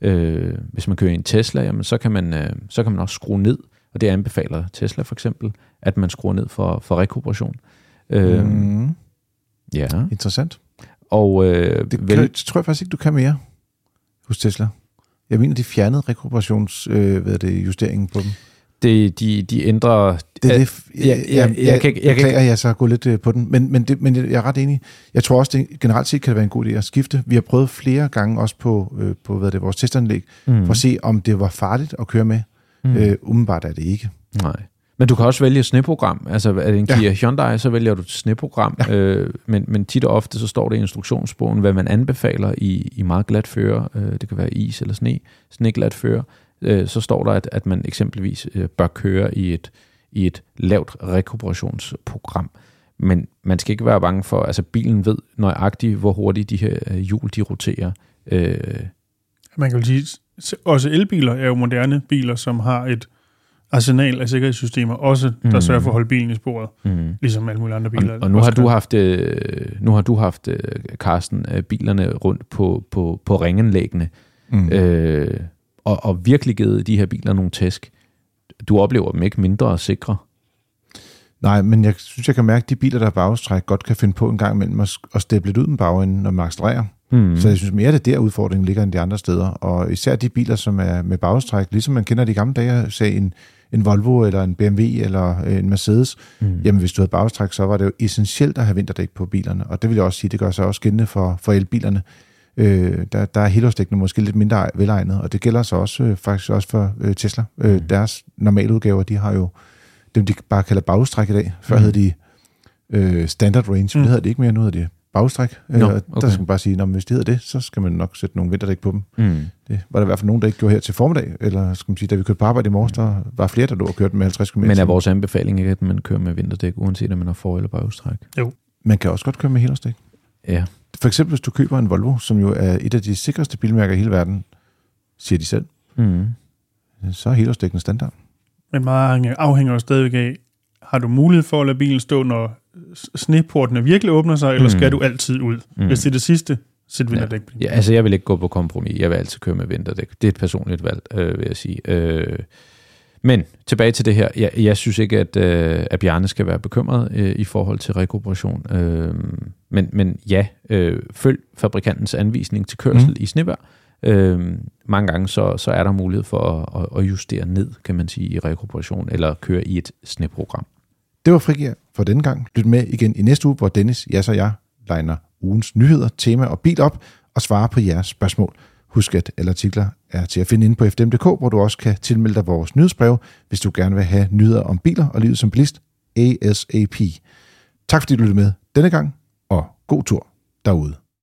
Øh, hvis man kører i en Tesla, jamen, så, kan man, øh, så kan man også skrue ned, og det anbefaler Tesla for eksempel, at man skruer ned for, for rekuperation. Øh, Mm. Ja. Interessant. Og øh, Det, vel, kan, det tror jeg faktisk ikke, du kan mere hos Tesla. Jeg mener, de fjernede rekuperations, øh, hvad det, justeringen på dem. det, de, de ændrer... Det er det, jeg, jeg kan ikke- jeg kan beklager, jeg så gå lidt øh, på den, men, men, det, men jeg er ret enig. Jeg tror også, det generelt set kan det være en god idé at skifte. Vi har prøvet flere gange også på, øh, på hvad det, vores testanlæg, Mm. for at se, om det var farligt at køre med. Mm. Øh, umiddelbart er det ikke. Nej. Men du kan også vælge sneprogram. Altså er det en Ja. Kia Hyundai, så vælger du et sneprogram. Ja. Øh, men, men tit og ofte så står det i instruktionsbogen, hvad man anbefaler i, i meget glat føre. Øh, det kan være is eller sne. Sneglat føre. Øh, så står der, at, at man eksempelvis øh, bør køre i et, i et lavt rekuperationsprogram. Men man skal ikke være bange for, altså bilen ved nøjagtigt, hvor hurtigt de her øh, hjul de roterer. Øh, Man kan jo sige, også elbiler er jo moderne biler, som har et arsenal af sikkerhedssystemer, også der Mm. sørger for at holde bilen i sporet, mm. ligesom alle mulige andre biler. Og, og nu har du haft, øh, nu har du haft øh, Carsten, øh, bilerne rundt på, på, på ringenlæggene, Mm. øh, og, og virkelig givet de her biler nogle tæsk. Du oplever dem ikke mindre sikre. Nej, men jeg synes, jeg kan mærke, at de biler, der er bagstræk, godt kan finde på en gang imellem at, at steppe lidt ud med bagenden, når man accelererer. Mm. Så jeg synes mere, det er der udfordringen ligger end de andre steder. Og især de biler, som er med bagstræk, ligesom man kender de gamle dage, sagde en, en Volvo eller en BMW eller en Mercedes, Mm. jamen hvis du havde bagstræk, så var det jo essentielt at have vinterdæk på bilerne. Og det vil jeg også sige, det gør sig også gældende for, for elbilerne. Øh, der, der er helårsdækkene måske lidt mindre velegnet, og det gælder så også øh, faktisk også for øh, Tesla. Øh, Mm. Deres normale udgaver, de har jo dem, de bare kalder bagstræk i dag. Før mm. hed de øh, standard range, men Mm. det hedder det ikke mere, nu hedder det bagstræk. Nå, Nå, okay. Der skal man bare sige, at hvis det hedder det, så skal man nok sætte nogle vinterdæk på dem. Mm. Det var der i hvert fald nogen, der ikke gjorde her til formiddag, eller skal man sige, da vi kørte på arbejde i morges, der var flere, der lå og kørte med 50 km. Men er vores anbefaling ikke, at man kører med vinterdæk, uanset om man har for- eller bagstræk? Man kan også godt køre med helårsdæk. Ja. For eksempel, hvis du køber en Volvo, som jo er et af de sikreste bilmærker i hele verden, siger de selv, Mm. så er helårsdækken standard. Men meget afhænger- jo stadigvæk af, har du mulighed for at lade bilen stå, når sneportene virkelig åbner sig, eller Mm. skal du altid ud? Mm. Hvis det er det sidste, sæt vinterdæk Ja, bil. altså jeg vil ikke gå på kompromis. Jeg vil altid køre med vinterdæk. Det er et personligt valg, øh, vil jeg sige. Øh, men tilbage til det her. Jeg, jeg synes ikke, at, øh, at Bjarne skal være bekymret øh, i forhold til rekuperation. Øh, men, men ja, øh, følg fabrikantens anvisning til kørsel mm. I snevejr. Øh, mange gange så, så er der mulighed for at, at, justere ned, kan man sige, i rekuperation, eller køre i et sneprogram. Det var Frigir for denne gang. Lyt med igen i næste uge, hvor Dennis, jeg og jeg legner ugens nyheder, tema og bil op og svarer på jeres spørgsmål. Husk, at alle artikler er til at finde inde på fdm.dk, hvor du også kan tilmelde dig vores nyhedsbrev, hvis du gerne vil have nyheder om biler og livet som bilist ASAP. Tak fordi du lyttede med denne gang, og god tur derude.